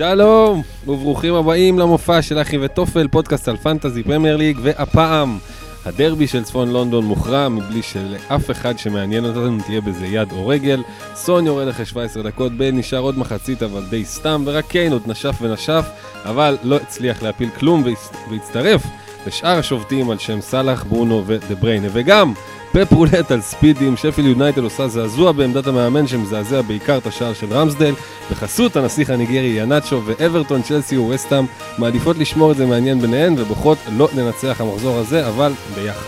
שלום, וברוכים הבאים למופע של אחי וטופל, פודקאסט על פנטזי פרמייר ליג, והפעם הדרבי של צפון לונדון מוכרע מבלי שלאף אחד שמעניין אותנו תהיה בזה יד או רגל. סון יורד אחרי 17 דקות, בן נשאר עוד מחצית אבל די סתם, ורק קיין עוד נשף ונשף, אבל לא הצליח להפיל כלום והצטרף לשאר השובתים על שם סאלח, ברונו ודה בריינה, וגם פפ רולט על ספידים, שפיל יונייטד עושה זעזוע בעמדת המאמן שמזעזע בעיקר את השער של רמסדל, בחסות הנסיך הניגרי ינאצ'ו ואברטון, צ'לסי וווסטאם מעדיפות לשמור את זה מעניין ביניהן ובוחרות לא לנצח המחזור הזה, אבל ביחד.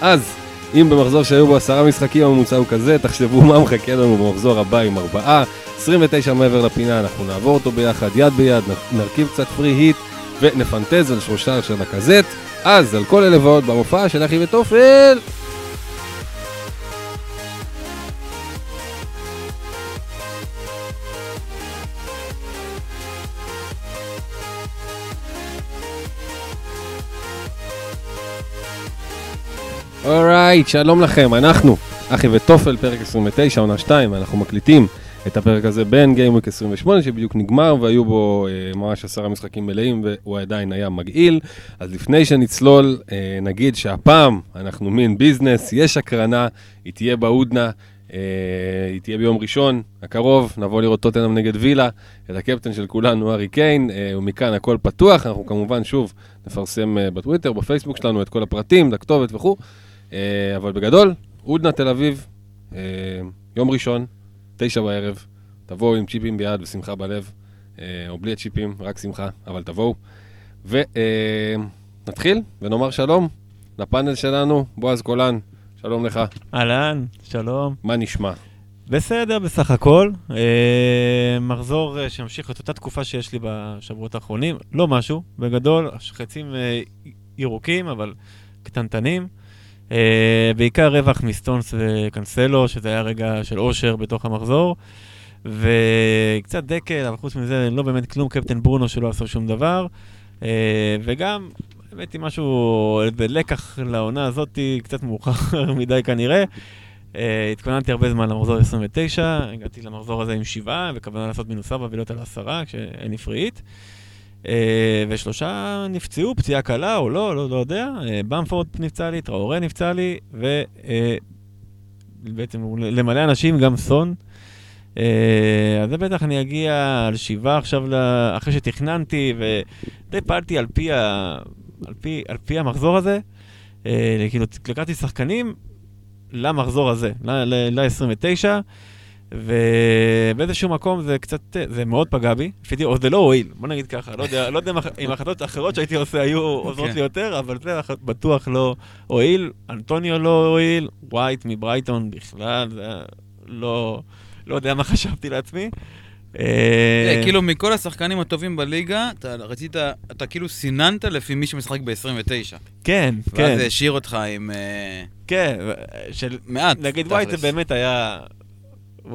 אז, אם במחזור שהיו בו עשרה משחקים הממוצע הוא כזה, תחשבו מה מחכה לנו במחזור הבא עם ארבעה, 29 מעבר לפינה, אנחנו נעבור אותו ביחד, יד ביד, נרכיב קצת פרי היט ונפנטז על שלושה של הקזט. אז, על כל אלה ועוד במופע של אחי וטופל! אורייט, שלום לכם, אנחנו אחי וטופל, פרק 29, עונה 2, ואנחנו מקליטים את הפרק הזה בין גיימוויק 28 שבדיוק נגמר והיו בו אה, ממש עשרה משחקים מלאים והוא עדיין היה מגעיל. אז לפני שנצלול, אה, נגיד שהפעם אנחנו מין ביזנס, יש הקרנה, היא תהיה בהודנה. אה, היא תהיה ביום ראשון הקרוב, נבוא לראות טוטנאם נגד וילה, את הקפטן של כולנו, ארי קיין, אה, ומכאן הכל פתוח, אנחנו כמובן שוב נפרסם אה, בטוויטר, בפייסבוק שלנו את כל הפרטים, את הכתובת וכו'. אה, אבל בגדול, הודנה תל אביב, אה, יום ראשון, תשע בערב, תבואו עם צ'יפים ביד ושמחה בלב, אה, או בלי הצ'יפים, רק שמחה, אבל תבואו. ונתחיל ונאמר שלום לפאנל שלנו, בועז קולן, שלום לך. אהלן, שלום. מה נשמע? בסדר, בסך הכל. אה, מחזור אה, שממשיך את אותה תקופה שיש לי בשבועות האחרונים. לא משהו, בגדול, חצים אה, ירוקים, אבל קטנטנים. Uh, בעיקר רווח מסטונס וקנסלו, שזה היה רגע של אושר בתוך המחזור. וקצת דקל, אבל חוץ מזה לא באמת כלום, קפטן ברונו שלא עשו שום דבר. Uh, וגם, הבאתי משהו, לקח לעונה הזאת, קצת מאוחר מדי כנראה. Uh, התכוננתי הרבה זמן למחזור 29, הגעתי למחזור הזה עם שבעה, וכוונה לעשות מינוס ארבע ולהיות על עשרה, כשאין הפריעית. אה, ושלושה נפצעו, פציעה קלה או לא, לא, לא יודע. אה, במפורד נפצע לי, טראורי נפצע לי, ובעצם אה, למלא אנשים, גם סון. אז זה בטח אני אגיע על שבעה עכשיו, אחרי שתכננתי, ודי פעלתי על פי, ה... על פי, על פי המחזור הזה. כאילו, לקחתי שחקנים למחזור הזה, ל-29. ל- ובאיזשהו מקום זה קצת, זה מאוד פגע בי, לפי או זה לא הועיל, בוא נגיד ככה, לא יודע, לא יודע אם החלטות אחרות שהייתי עושה היו עוזרות לי יותר, אבל זה בטוח לא הועיל, אנטוניו לא הועיל, ווייט מברייטון בכלל, זה לא, לא יודע מה חשבתי לעצמי. אה, כאילו מכל השחקנים הטובים בליגה, אתה רצית, אתה כאילו סיננת לפי מי שמשחק ב-29. כן, כן. ואז זה השאיר אותך עם... אה, כן, של מעט. נגיד ווייט זה באמת היה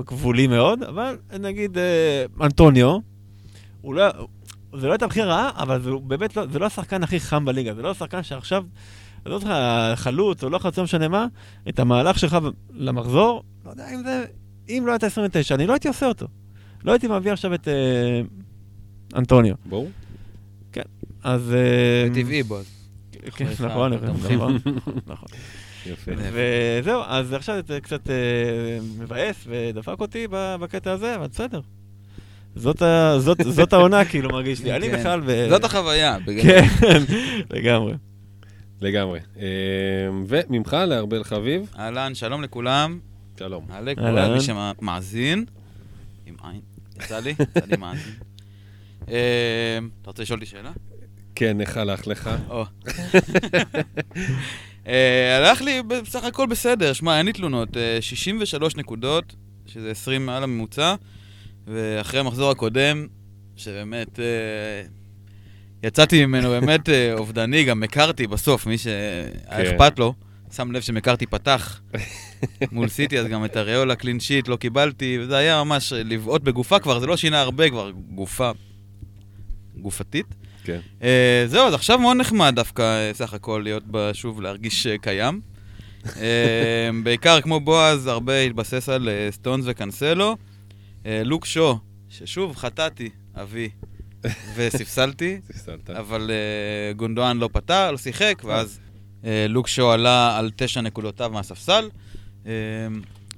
גבולי מאוד, אבל נגיד אה, אנטוניו, הוא לא, זה לא הייתה בחירה רעה, אבל זה באמת לא, זה לא השחקן הכי חם בליגה, זה לא השחקן שעכשיו, אני לא יודע, חלוץ או לא חלוץ, לא משנה מה, את המהלך שלך למחזור, לא יודע אם זה, אם לא הייתה 29, אני לא הייתי עושה אותו. לא הייתי מביא עכשיו את אה, אנטוניו. ברור. כן, אז... אה, זה טבעי בו. כן, נכון, נכון, נכון. יפה. וזהו, אז עכשיו זה קצת אה, מבאס ודפק אותי בקטע הזה, אבל בסדר. זאת, ה, זאת, זאת העונה, כאילו, מרגיש לי. אני כן. בכלל... ב... זאת החוויה. כן, לגמרי. לגמרי. אה, וממך לארבל חביב. אהלן, שלום לכולם. שלום. אהלן, לכולם, מי שמאזין. עם עין. יצא לי? יצא לי מאזין. אה, אתה רוצה לשאול אותי שאלה? כן, איך הלך לך? אה, הלך לי בסך הכל בסדר, שמע, אין לי תלונות. 63 אה, נקודות, שזה 20 מעל הממוצע, ואחרי המחזור הקודם, שבאמת אה, יצאתי ממנו באמת אובדני, גם הכרתי בסוף, מי שהיה כן. אכפת לו, שם לב שמכרתי פתח מול סיטי, אז גם את הריאולה קלין שיט לא קיבלתי, וזה היה ממש לבעוט בגופה כבר, זה לא שינה הרבה כבר, גופה גופתית. כן. Uh, זהו, אז עכשיו מאוד נחמד דווקא, אה, סך הכל, להיות שוב, להרגיש uh, קיים. uh, בעיקר כמו בועז, הרבה התבסס על uh, סטונס וקנסלו. Uh, לוק שו, ששוב, חטאתי, אבי. וספסלתי, ספסלת. אבל אה, גונדואן לא פתר, לא שיחק, ואז אה, לוק שואו עלה על תשע נקודותיו מהספסל. אה,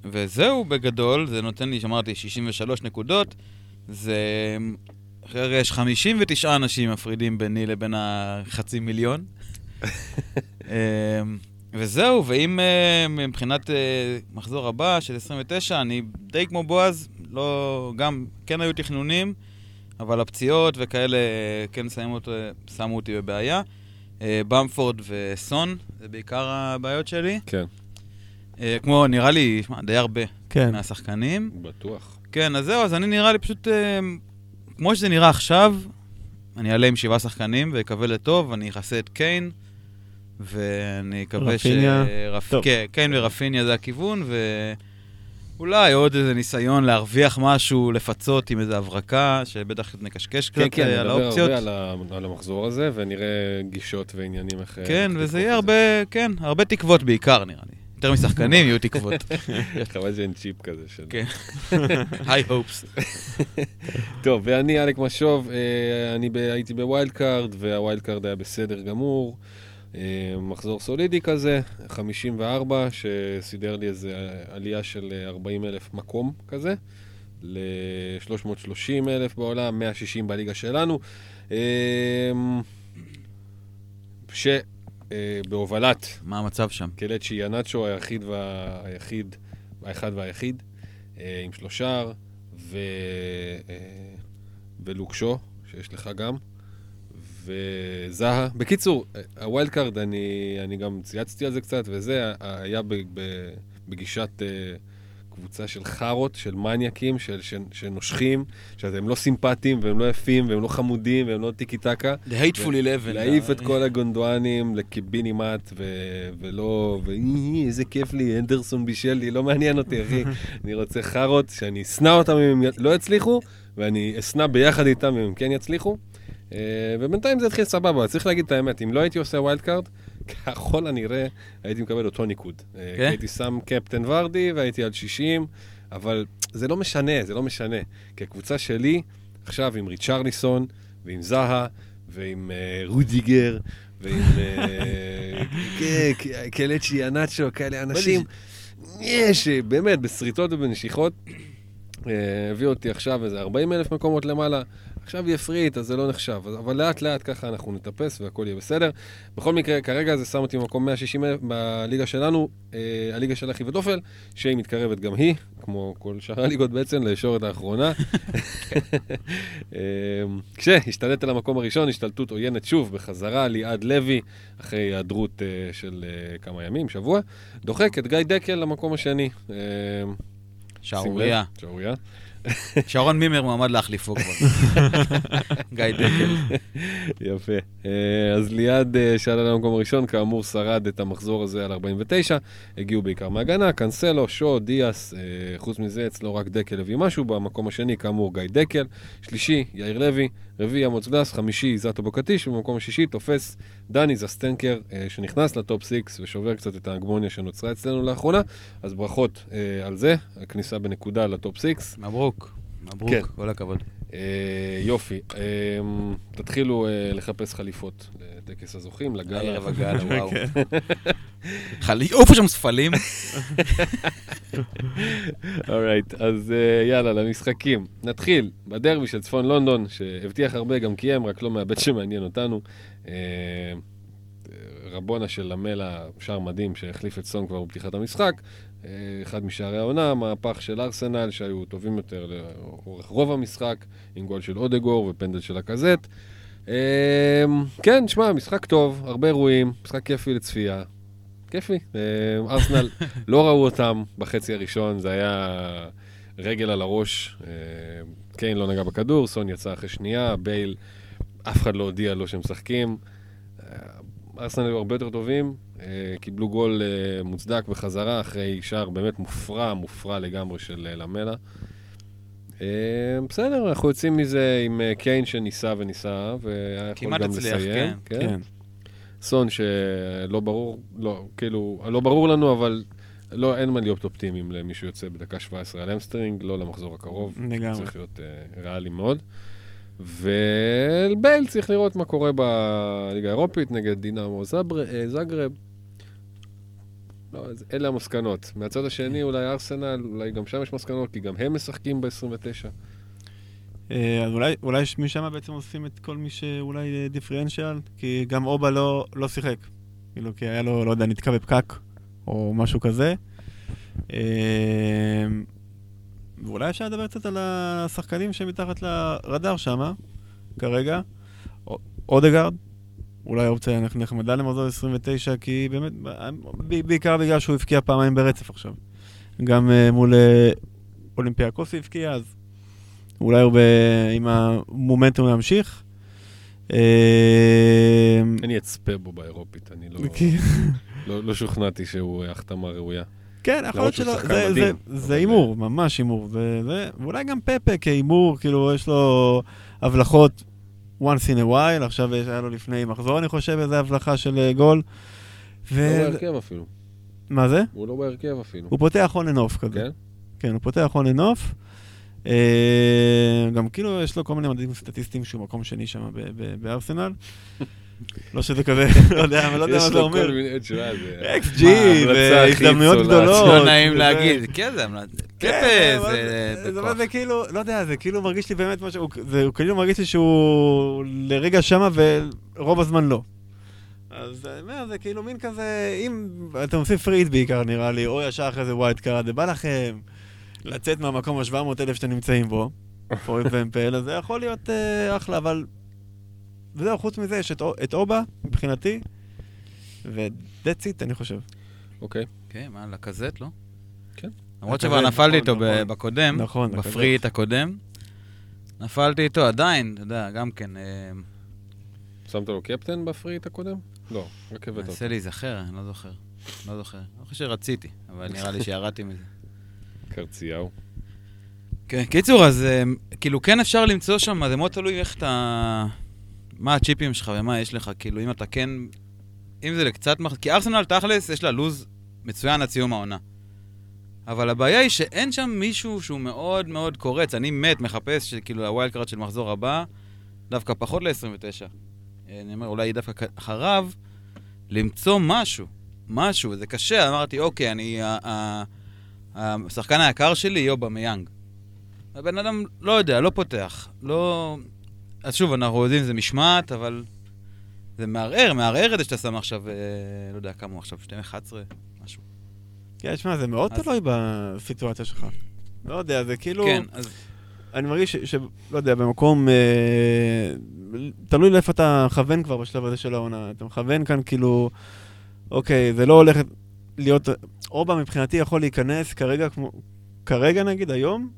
וזהו בגדול, זה נותן לי, שאמרתי, 63 נקודות. זה... אחרי יש 59 אנשים מפרידים ביני לבין החצי מיליון. אה, וזהו, ואם אה, מבחינת אה, מחזור הבא של 29, אני די כמו בועז, לא, גם, כן היו תכנונים, אבל הפציעות וכאלה אה, כן שמו, שמו אותי בבעיה. במפורד וסון, זה בעיקר הבעיות שלי. כן, כמו, נראה לי, די הרבה כן. מהשחקנים. בטוח. כן, אז זהו, אז אני נראה לי פשוט, כמו שזה נראה עכשיו, אני אעלה עם שבעה שחקנים ואקווה לטוב, אני אכסה את קיין, ואני אקווה ש... רפיניה. כן, קיין ורפיניה זה הכיוון, ואולי עוד איזה ניסיון להרוויח משהו, לפצות עם איזה הברקה, שבטח נקשקש כן, קצת כן, אה, על נדבר האופציות. הרבה על ה- על המחזור הזה, ונראה גישות ועניינים איך... כן, וזה יהיה הרבה, כן, הרבה תקוות בעיקר, נראה לי. יותר משחקנים יהיו תקוות. חבל שאין צ'יפ כזה של... כן. היי הופס. טוב, ואני אלק משוב, אה, אני הייתי ב wild card, וה wild card היה בסדר גמור. אה, מחזור סולידי כזה, 54, שסידר לי איזה עלייה של 40 אלף מקום כזה, ל-330 אלף בעולם, 160 בליגה שלנו. אה, שבהובלת מה המצב שם? קלצ'י איהנאצ'ו היחיד והיחיד, האחד והיחיד, אה, עם שלושה, ו... אה, ולוק שו, שיש לך גם, וזהה. בקיצור, אה, ה wild card, אני, אני גם צייצתי על זה קצת, וזה היה בגישת אה, קבוצה של חארות, של מניאקים, של, של, שנושכים, שהם לא סימפטיים, והם לא יפים, והם לא חמודים, והם לא טיקי טקה. The Hateful Eleven. להעיף את כל הגונדואנים לקיבינימט, ו- ולא, ואי, איזה כיף לי, אנדרסון בישל לי, לא מעניין אותי, אחי. אני רוצה חארות, שאני אשנא אותם אם הם לא יצליחו, ואני אשנא ביחד איתם אם הם כן יצליחו. אה, ובינתיים זה התחיל סבבה, צריך להגיד את האמת, אם לא הייתי עושה wild card, ככל הנראה הייתי מקבל אותו ניקוד. אה, כן? הייתי שם קפטן ורדי והייתי על 60, אבל זה לא משנה, זה לא משנה. כי הקבוצה שלי, עכשיו עם ריצ'רליסון, ועם זהה, ועם אה, רודיגר, ועם ק- קלצ'י איהנאצ'ו, כאלה אנשים, יש, באמת, בשריטות ובנשיכות. הביא אותי עכשיו איזה 40 אלף מקומות למעלה, עכשיו יהיה פריט, אז זה לא נחשב. אבל לאט לאט ככה אנחנו נטפס והכל יהיה בסדר. בכל מקרה, כרגע זה שם אותי במקום 160 אלף בליגה שלנו, אה, הליגה של אחי ודופל, שהיא מתקרבת גם היא, כמו כל שאר הליגות בעצם, לישורת האחרונה. אה, כשהשתלט על המקום הראשון, השתלטות עוינת שוב, בחזרה, ליעד לוי, אחרי היעדרות אה, של אה, כמה ימים, שבוע, דוחק את גיא דקל למקום השני. אה, שערורייה. לב, שערורייה. שרון מימר מועמד להחליפו כבר. גיא דקל. יפה. אה, אז ליעד אה, שעלה למקום הראשון, כאמור שרד את המחזור הזה על 49, הגיעו בעיקר מהגנה, קאנסלו, שו, דיאס, אה, חוץ מזה אצלו רק דקל הביא משהו, במקום השני כאמור גיא דקל, שלישי יאיר לוי, רביעי עמוץ גלס, חמישי זאטו בוקטיש, ובמקום השישי תופס דני זסטנקר, שנכנס לטופ 6 ושובר קצת את ההגמוניה שנוצרה אצלנו לאחרונה, אז ברכות על זה, הכניסה בנקודה לטופ 6. מברוק. מברוק, כן. כל הכבוד. אה, יופי, אה, תתחילו אה, לחפש חליפות לטקס הזוכים, לגל. הערב הגל, וואו. חלי- עופו שם ספלים. אורייט, אז אה, יאללה, למשחקים. נתחיל בדרבי של צפון לונדון, שהבטיח הרבה, גם קיים, רק לא מהבית שמעניין אותנו. אה, רבונה של למלה, שער מדהים שהחליף את סון כבר בפתיחת המשחק. אה, אחד משערי העונה, מהפך של ארסנל שהיו טובים יותר לאורך רוב המשחק, עם גול של אודגור ופנדל של הקזט. אה, כן, שמע, משחק טוב, הרבה אירועים, משחק כיפי לצפייה. כיפי. אה, ארסנל לא ראו אותם בחצי הראשון, זה היה רגל על הראש. קיין לא נגע בכדור, סון יצא אחרי שנייה, בייל, אף אחד לא הודיע לו שהם משחקים. ארסנל היו הרבה יותר טובים, אה, קיבלו גול אה, מוצדק בחזרה אחרי שער באמת מופרע, מופרע לגמרי של אה, למלה. בסדר, אנחנו יוצאים מזה עם קיין שניסה וניסה, והיה יכול כמעט גם הצליח, לסיים. כן. כן. סון שלא ברור, לא, כאילו, לא ברור לנו, אבל לא, אין מה להיות אופטימיים למישהו יוצא בדקה 17 על המסטרינג, לא למחזור הקרוב. לגמרי. צריך להיות uh, ריאלי מאוד. ובייל צריך לראות מה קורה בליגה האירופית נגד דינמו זבר- אה, זגרב. לא, אלה המסקנות. מהצד השני אולי ארסנל, אולי גם שם יש מסקנות, כי גם הם משחקים ב-29. אה, אז אולי, אולי משם בעצם עושים את כל מי שאולי אה, דיפרנציאל, כי גם אובה לא, לא שיחק. כאילו, כי היה לו, לא יודע, נתקע בפקק, או משהו כזה. ואולי אפשר לדבר קצת על השחקנים שמתחת לרדאר שם, כרגע. אודגרד, אולי אופציה נחמדה למחזור 29, כי באמת, בעיקר בגלל שהוא הבקיע פעמיים ברצף עכשיו. גם אה, מול אה, אולימפיאקוס הבקיע, אז אולי הוא ב... עם המומנטום ימשיך. אה, אני אצפה בו באירופית, אני לא, כי- לא, לא שוכנעתי שהוא החתמה ראויה. כן, יכול להיות שלא, זה- זה- אבל זה זה- הימור, ממש הימור. ואולי גם פפה כהימור, כאילו, יש לו הבלחות once in a while, עכשיו יש- היה לו לפני מחזור, אני חושב, איזו הבלחה של אה, גול. הוא ו... לא בהרכב אפילו. מה זה? הוא לא בהרכב אפילו. הוא פותח and off כזה. כן? כן, הוא פותח off. אה, גם כאילו יש לו כל מיני מדדים סטטיסטיים שהוא מקום שני שם בארסנל. לא שזה כזה, לא יודע, אבל לא יודע יש מה זה לו אומר. כל מיני, תשמע, זה... מה, ההמלצה הכי והזדמנויות. גדולות. לא נעים. להגיד, כן, זה המלצה. כן, אבל זה זה-. זה כאילו, לא יודע, זה כאילו מרגיש לי באמת משהו, הוא- זה כאילו מרגיש לי שהוא לרגע שמה ורוב הזמן לא. אז אני אומר, זה כאילו מין כזה, אם אתם עושים פריט בעיקר נראה לי, או ישר אחרי זה ווילד קארד, ובא לכם לצאת מהמקום ה-700 אלף שאתם נמצאים בו, פרויקט ואמפל, אז זה יכול להיות אה, אחלה, אבל... וזהו, חוץ מזה יש את, את אובה, מבחינתי, ו-that's it, אני חושב. אוקיי. כן, מה, לקזט, לא? כן. למרות שכבר נפלתי נכון, איתו ב- נכון. בקודם, נכון. בפריט הקודם. נפלתי איתו עדיין, אתה יודע, גם כן, אה, שמת לו קפטן בפריט הקודם? לא, רק הבאת אותו. מנסה להיזכר, אני לא זוכר. לא זוכר. לא חושב שרציתי, אבל נראה לי שירדתי מזה. קיצר. כן, קיצור, אז אה, כאילו כן אפשר למצוא שם, זה מאוד תלוי איך אתה... מה הצ'יפים שלך ומה יש לך, כאילו אם אתה כן... אם זה לקצת... מח- כי ארסנל תכלס יש לה לוז מצוין עד סיום העונה. אבל הבעיה היא שאין שם מישהו שהוא מאוד מאוד קורץ. אני מת, מחפש שכאילו ה wild card של מחזור הבא, דווקא פחות ל-29. אני אומר, אולי דווקא אחריו, למצוא משהו. משהו, זה קשה. אמרתי, אוקיי, אני... השחקן היקר שלי יהיה אובמיאנג. הבן אדם לא יודע, לא פותח. לא... אז שוב, אנחנו יודעים שזה משמעת, אבל זה מערער, מערער את זה שאתה שם עכשיו, אה, לא יודע כמה הוא עכשיו, 12, משהו. כן, שמע, זה מאוד אז- תלוי בסיטואציה שלך. לא יודע, זה כאילו... כן, אז אני מרגיש ש... ש- לא יודע, במקום... אה, תלוי לאיפה אתה מכוון כבר בשלב הזה של העונה. אתה מכוון כאן כאילו... אוקיי, זה לא הולך להיות... אובה מבחינתי יכול להיכנס כרגע כמו... כרגע נגיד, היום,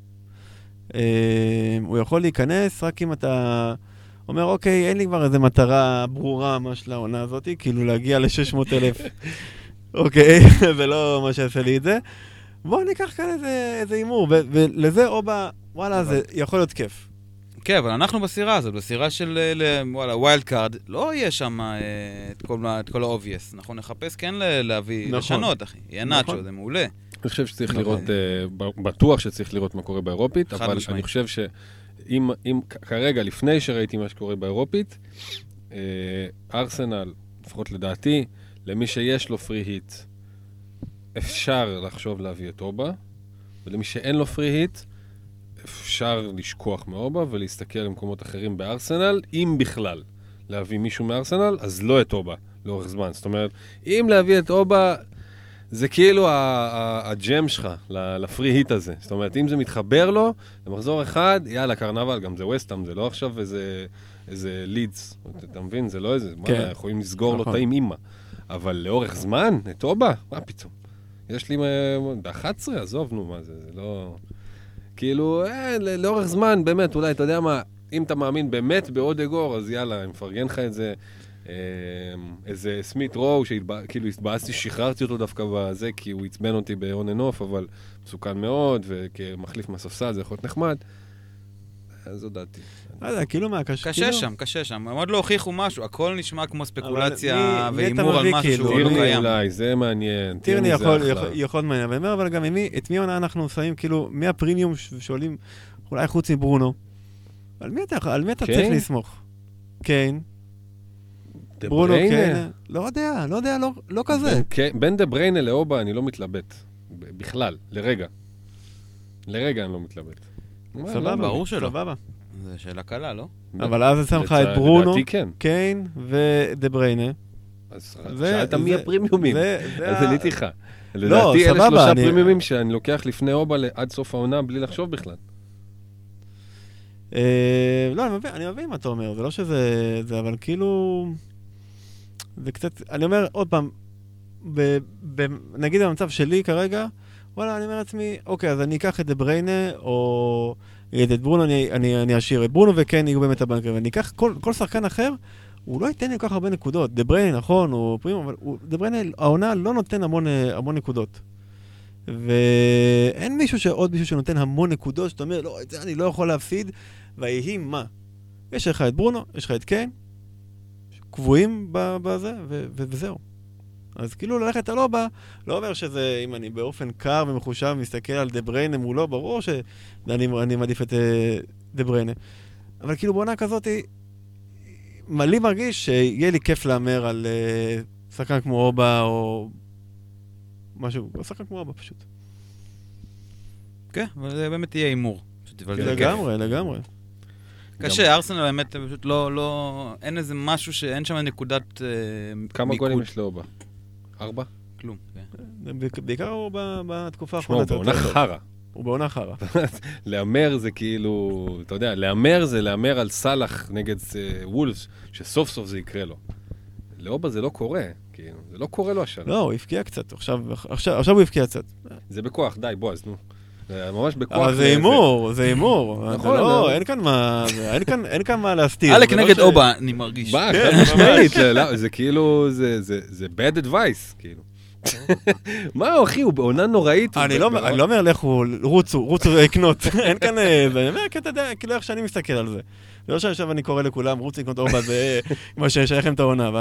הוא יכול להיכנס רק אם אתה אומר, אוקיי, אין לי כבר איזה מטרה ברורה ממש לעונה הזאת, כאילו להגיע ל-600 אלף, אוקיי, זה לא מה שיעשה לי את זה. בואו ניקח כאן איזה הימור, ולזה אובה, וואלה, זה יכול להיות כיף. כן, אבל אנחנו בסירה הזאת, בסירה של, אה, וואלה, wild card, לא יהיה שם אה, את כל ה-obvious. אנחנו נחפש כן להביא, נכון. לשנות, אחי. יהיה נכון. נאצ'ו, זה מעולה. אני חושב שצריך נכון. לראות, ב- בטוח שצריך לראות מה קורה באירופית, אבל משמעית. אני חושב שאם אם כרגע, לפני שראיתי מה שקורה באירופית, אה, ארסנל, לפחות לדעתי, למי שיש לו פרי היט, אפשר לחשוב להביא את אובה, ולמי שאין לו פרי היט, אפשר לשכוח מאובה ולהסתכל למקומות אחרים בארסנל, אם בכלל. להביא מישהו מארסנל, אז לא את אובה לאורך זמן. זאת אומרת, אם להביא את אובה, זה כאילו הג'ם שלך לפרי היט הזה. זאת אומרת, אם זה מתחבר לו, למחזור אחד, יאללה, קרנבל, גם זה וסטאם, זה לא עכשיו איזה, איזה לידס. אתה מבין? זה לא איזה, כן. כן. יכולים לסגור לו נכון. תאים אימא. אבל לאורך זמן, את אובה? מה פתאום? יש לי ב-11, עזוב, נו, מה זה, זה לא... כאילו, אה, לאורך זמן, באמת, אולי, אתה יודע מה, אם אתה מאמין באמת בעוד אגור, אז יאללה, אני מפרגן לך את זה. אה, איזה סמית רואו, שכאילו התבאסתי, שחררתי אותו דווקא בזה, כי הוא עצבן אותי ב-on and off, אבל מסוכן מאוד, וכמחליף מהספסל זה יכול להיות נחמד. אז זו דעתי. לא יודע, כאילו מהקשה... קשה שם, קשה שם. הם עוד לא הוכיחו משהו, הכל נשמע כמו ספקולציה והימור על משהו כאילו? שהוא לא טירני קיים. אולי, זה מעניין. טירני יכול. יכול, יכול מעניין, אבל אני אומר, אבל גם מי, את מי עונה אנחנו שמים, כאילו, מי הפרימיום שעולים, אולי חוץ מברונו, על מי אתה, על מי אתה קיין? צריך לסמוך? קיין, דה ברונו בריינה? קיין, לא יודע, לא יודע, לא- לא כזה. בין ק- בין דה בריינה לאובה אני לא מתלבט. בכלל, לרגע. לרגע אני לא מתלבט. סבבה, לא, ברור שלא. סבבה. זו שאלה קלה, לא? אבל אז זה שם לך את ברונו, כן. קיין ודה בריינה. אז שאלת מי זה- הפרימיומים. אז עניתי לך. לדעתי אלה שלושה אני- פרימיומים שאני לוקח לפני אובה עד סוף העונה בלי לחשוב בכלל. אה, לא, אני מבין, אני מבין מה אתה אומר, זה לא שזה... זה, אבל כאילו... זה קצת... אני אומר, עוד פעם, ב, ב, נגיד במצב שלי כרגע, וואלה, אני אומר לעצמי, אוקיי, אז אני אקח את בריינה, או את ברונו, אני, אני, אני אשאיר את ברונו וכן יהיו באמת הבנקר, ואני אקח כל, כל שחקן אחר, הוא לא ייתן לי כל כך הרבה נקודות. דה בריינה, נכון, הוא פרימו, אבל דה בריינה, העונה לא נותן המון, אה, המון נקודות. ואין מישהו, ש- עוד מישהו שנותן המון נקודות, שאתה אומר, לא, את זה אני לא יכול להפסיד, ויהי מה. יש לך את ברונו, יש לך את קיין, קבועים בזה, ו- ו- וזהו. אז כאילו ללכת על אובה, לא אומר שזה, אם אני באופן קר ומחושב מסתכל על דה בריינה מולו, ברור שאני אני מעדיף את אה, דה בריינה. אבל כאילו בעונה כזאת, לי מרגיש שיהיה לי כיף להמר על אה, שחקן כמו אובה, או משהו, שחקן כמו אובה פשוט. כן, אבל זה באמת יהיה הימור. כיף. לגמרי, לגמרי. קשה, ארסנל באמת פשוט לא, לא, אין איזה משהו שאין שם נקודת אה, כמה מיקוד. גולים יש לאובה? ארבע? כלום. כן. בעיקר- בעיקר הוא ב- בתקופה שמע, האחרונה. הוא יותר בעונה טוב. חרא. הוא בעונה חרא. להמר זה כאילו, אתה יודע, להמר זה להמר על סאלח נגד אה, וולפס, שסוף סוף זה יקרה לו. לאובה זה לא קורה, כאילו, זה לא קורה לו השנה. לא, הוא הבקיע קצת, עכשיו עכשיו- עכשיו הוא הבקיע קצת. זה בכוח, די, בועז, נו. זה ממש בכוח. אבל זה הימור, זה הימור. נכון, לא, זה- אין כאן מה, אין כאן- אין כאן מה להסתיר. עלק לא נגד אובה, אני מרגיש. מה, כן, חד משמעית, לא, לא, זה כאילו, זה- זה זה bad advice, כאילו. מה, אחי, הוא בעונה נוראית. אני לא אני לא אומר לכו, רוצו, רוצו לקנות. אין כאן... אה, זה, אני אומר, כי אתה יודע, כאילו איך שאני מסתכל על זה. זה לא שעכשיו אני קורא לכולם, רוצו לקנות אורבא, זה מה שיש לכם את העונה,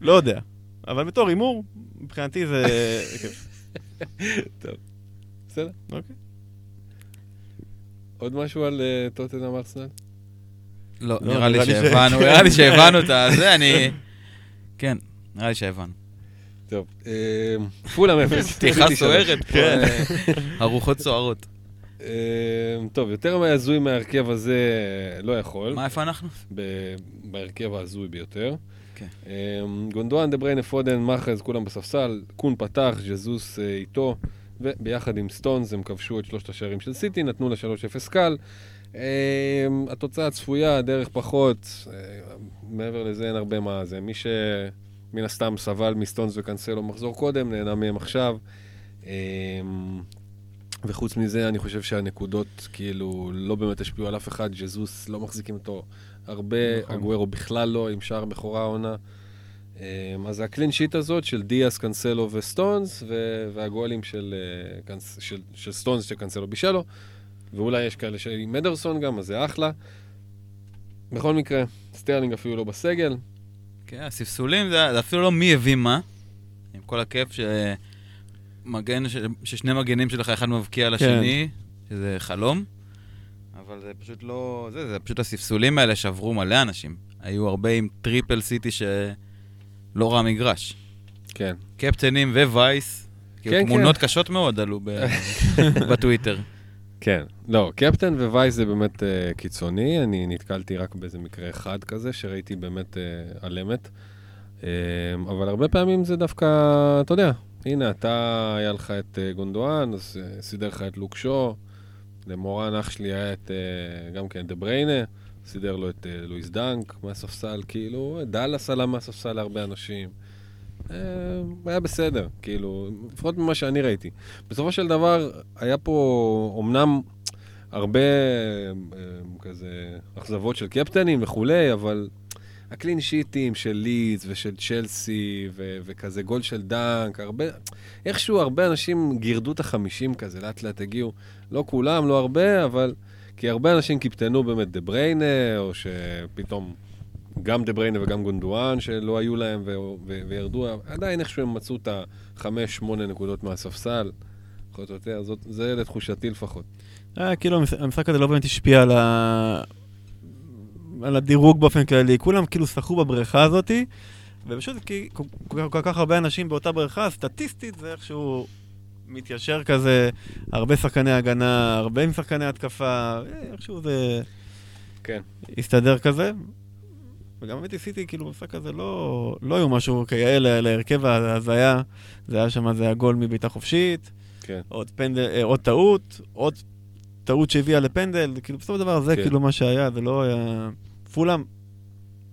לא יודע. אבל בתור הימור, מבחינתי זה כיף. בסדר. אוקיי. עוד משהו על אה, טוטנאם ארסנל? לא, לא, נראה לי שהבנו, נראה לי שהבנו את זה, אני... כן, נראה לי שהבנו. טוב, אה, פולאם אפס. פתיחה. סוערת, פה, כן. ארוחות סוערות. אה, טוב, יותר מהזוי מההרכב הזה לא יכול. מה, איפה אנחנו? ב- בהרכב ההזוי ביותר. כן. אה, גונדואן, דה בריינה, פודן, מאהרז, כולם בספסל, קון פתח, ז'סוס איתו, וביחד עם סטונס הם כבשו את שלושת השערים של סיטי, נתנו לה 3-0 קל. אה, התוצאה הצפויה, דרך פחות, אה, מעבר לזה אין הרבה מה זה. מי שמן הסתם סבל מסטונס וקנסלו מחזור קודם, נהנה מהם עכשיו. אה, וחוץ מזה, אני חושב שהנקודות כאילו לא באמת השפיעו על אף אחד, ג'סוס לא מחזיקים אותו הרבה, נכון. אגוארו בכלל לא, עם שער בכורה העונה. אמ, אז ה clean sheet הזאת של דיאס, קנסלו וסטונס, והגולים של, אה, של, של סטונס שקנסלו בישלו, ואולי יש כאלה עם מאדרסון גם, אז זה אחלה. בכל מקרה, סטרלינג אפילו לא בסגל. כן, הספסולים זה זה אפילו לא מי הביא מה. עם כל הכיף שמגן, ש- ששני מגנים שלך, אחד מבקיע על כן. השני, שזה חלום. אבל זה פשוט לא... זה, זה פשוט הספסולים האלה שעברו מלא אנשים. היו הרבה עם triple סיטי שלא ראה מגרש. כן. קפטנים ווייס, כאילו כן, תמונות קשות מאוד עלו ב- בטוויטר. כן, לא, קפטן ווייס זה באמת uh, קיצוני, אני נתקלתי רק באיזה מקרה אחד כזה, שראיתי באמת uh, על אמת. Um, אבל הרבה פעמים זה דווקא, אתה יודע, הנה, אתה, היה לך את uh, גונדואן, אז uh, סידר לך את לוק שו, למורן אח שלי היה את, uh, גם כן, דה בריינה, סידר לו את uh, לואיס דנק מהספסל, כאילו, דאלאס עלה מהספסל להרבה אנשים. Uh, היה בסדר, כאילו, לפחות ממה שאני ראיתי. בסופו של דבר, היה פה אומנם הרבה אה, כזה אכזבות של קפטנים וכולי, אבל ה clean sheet ים של לידס ושל צ'לסי ו- וכזה גול של דנק, הרבה, איכשהו הרבה אנשים גירדו את החמישים כזה, לאט לאט הגיעו. לא כולם, לא הרבה, אבל... כי הרבה אנשים קיפטנו באמת דה בריינה, או שפתאום גם דה בריינה וגם גונדואן שלא היו להם ו- ו- וירדו, עדיין איכשהו הם מצאו את החמש, שמונה נקודות מהספסל, פחות או יותר, זאת, זה לתחושתי לפחות. אה, כאילו המש- המשחק הזה לא באמת השפיע על ה... על הדירוג באופן כללי, כולם כאילו שחו בבריכה הזאתי, ופשוט כי כל כך הרבה אנשים באותה בריכה, סטטיסטית זה איכשהו מתיישר כזה, הרבה שחקני הגנה, הרבה עם שחקני התקפה, איכשהו זה כן. הסתדר כזה. וגם באמת ניסיתי, כאילו, במשחק הזה לא, לא היו משהו כיאה לה- להרכב ההזיה, זה היה שם, זה היה גול מבעיטה חופשית, כן. עוד פנדל, אה, עוד טעות, עוד טעות שהביאה לפנדל, כאילו בסופו של דבר זה כן. כאילו מה שהיה, זה לא היה... פולאם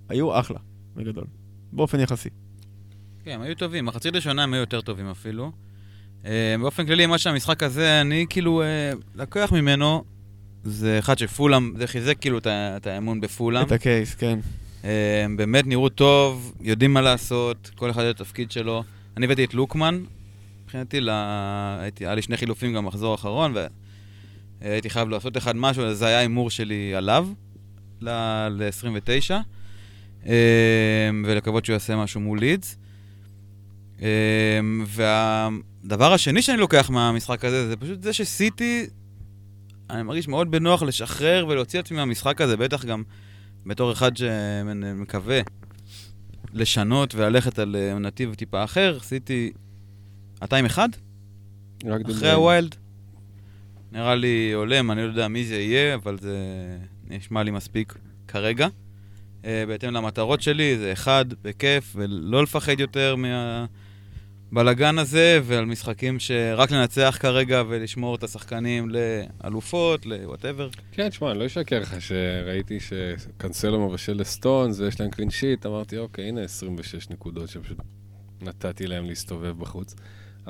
היו אחלה, בגדול, באופן יחסי. כן, הם היו טובים. מחצית ראשונה הם היו יותר טובים אפילו. אה, באופן כללי, מה שהמשחק הזה, אני כאילו אה, לקוח ממנו, זה אחד שפולאם, זה חיזק כאילו את האמון בפולאם. את הקייס, כן. אה, באמת נראו טוב, יודעים מה לעשות, כל אחד את התפקיד שלו. אני הבאתי את לוקמן, מבחינתי, ל... הייתי, היה לי שני חילופים גם מחזור האחרון, והייתי חייב לעשות אחד משהו, אז זה היה הימור שלי עליו, ל-29, ולקוות שהוא יעשה משהו מול לידס. אה, והדבר השני שאני לוקח מהמשחק הזה, זה פשוט זה שסיטי, אני מרגיש מאוד בנוח לשחרר ולהוציא עצמי מהמשחק הזה, בטח גם בתור אחד שמקווה לשנות וללכת על אה, נתיב טיפה אחר, עשיתי... אתה עם אחד? רק אחרי דיברנו. ה wild? נראה לי הולם, אני לא יודע מי זה יהיה, אבל זה נשמע לי מספיק כרגע. אה, בהתאם למטרות שלי, זה אחד, בכיף, ולא לפחד יותר מהבלגן הזה, ועל משחקים שרק לנצח כרגע ולשמור את השחקנים לאלופות, ל whatever. כן, תשמע, אני לא אשקר לך שראיתי שקנסלו מבשל לסטונס ויש להם clean sheet, אמרתי, אוקיי, הנה 26 נקודות שפשוט נתתי להם להסתובב בחוץ.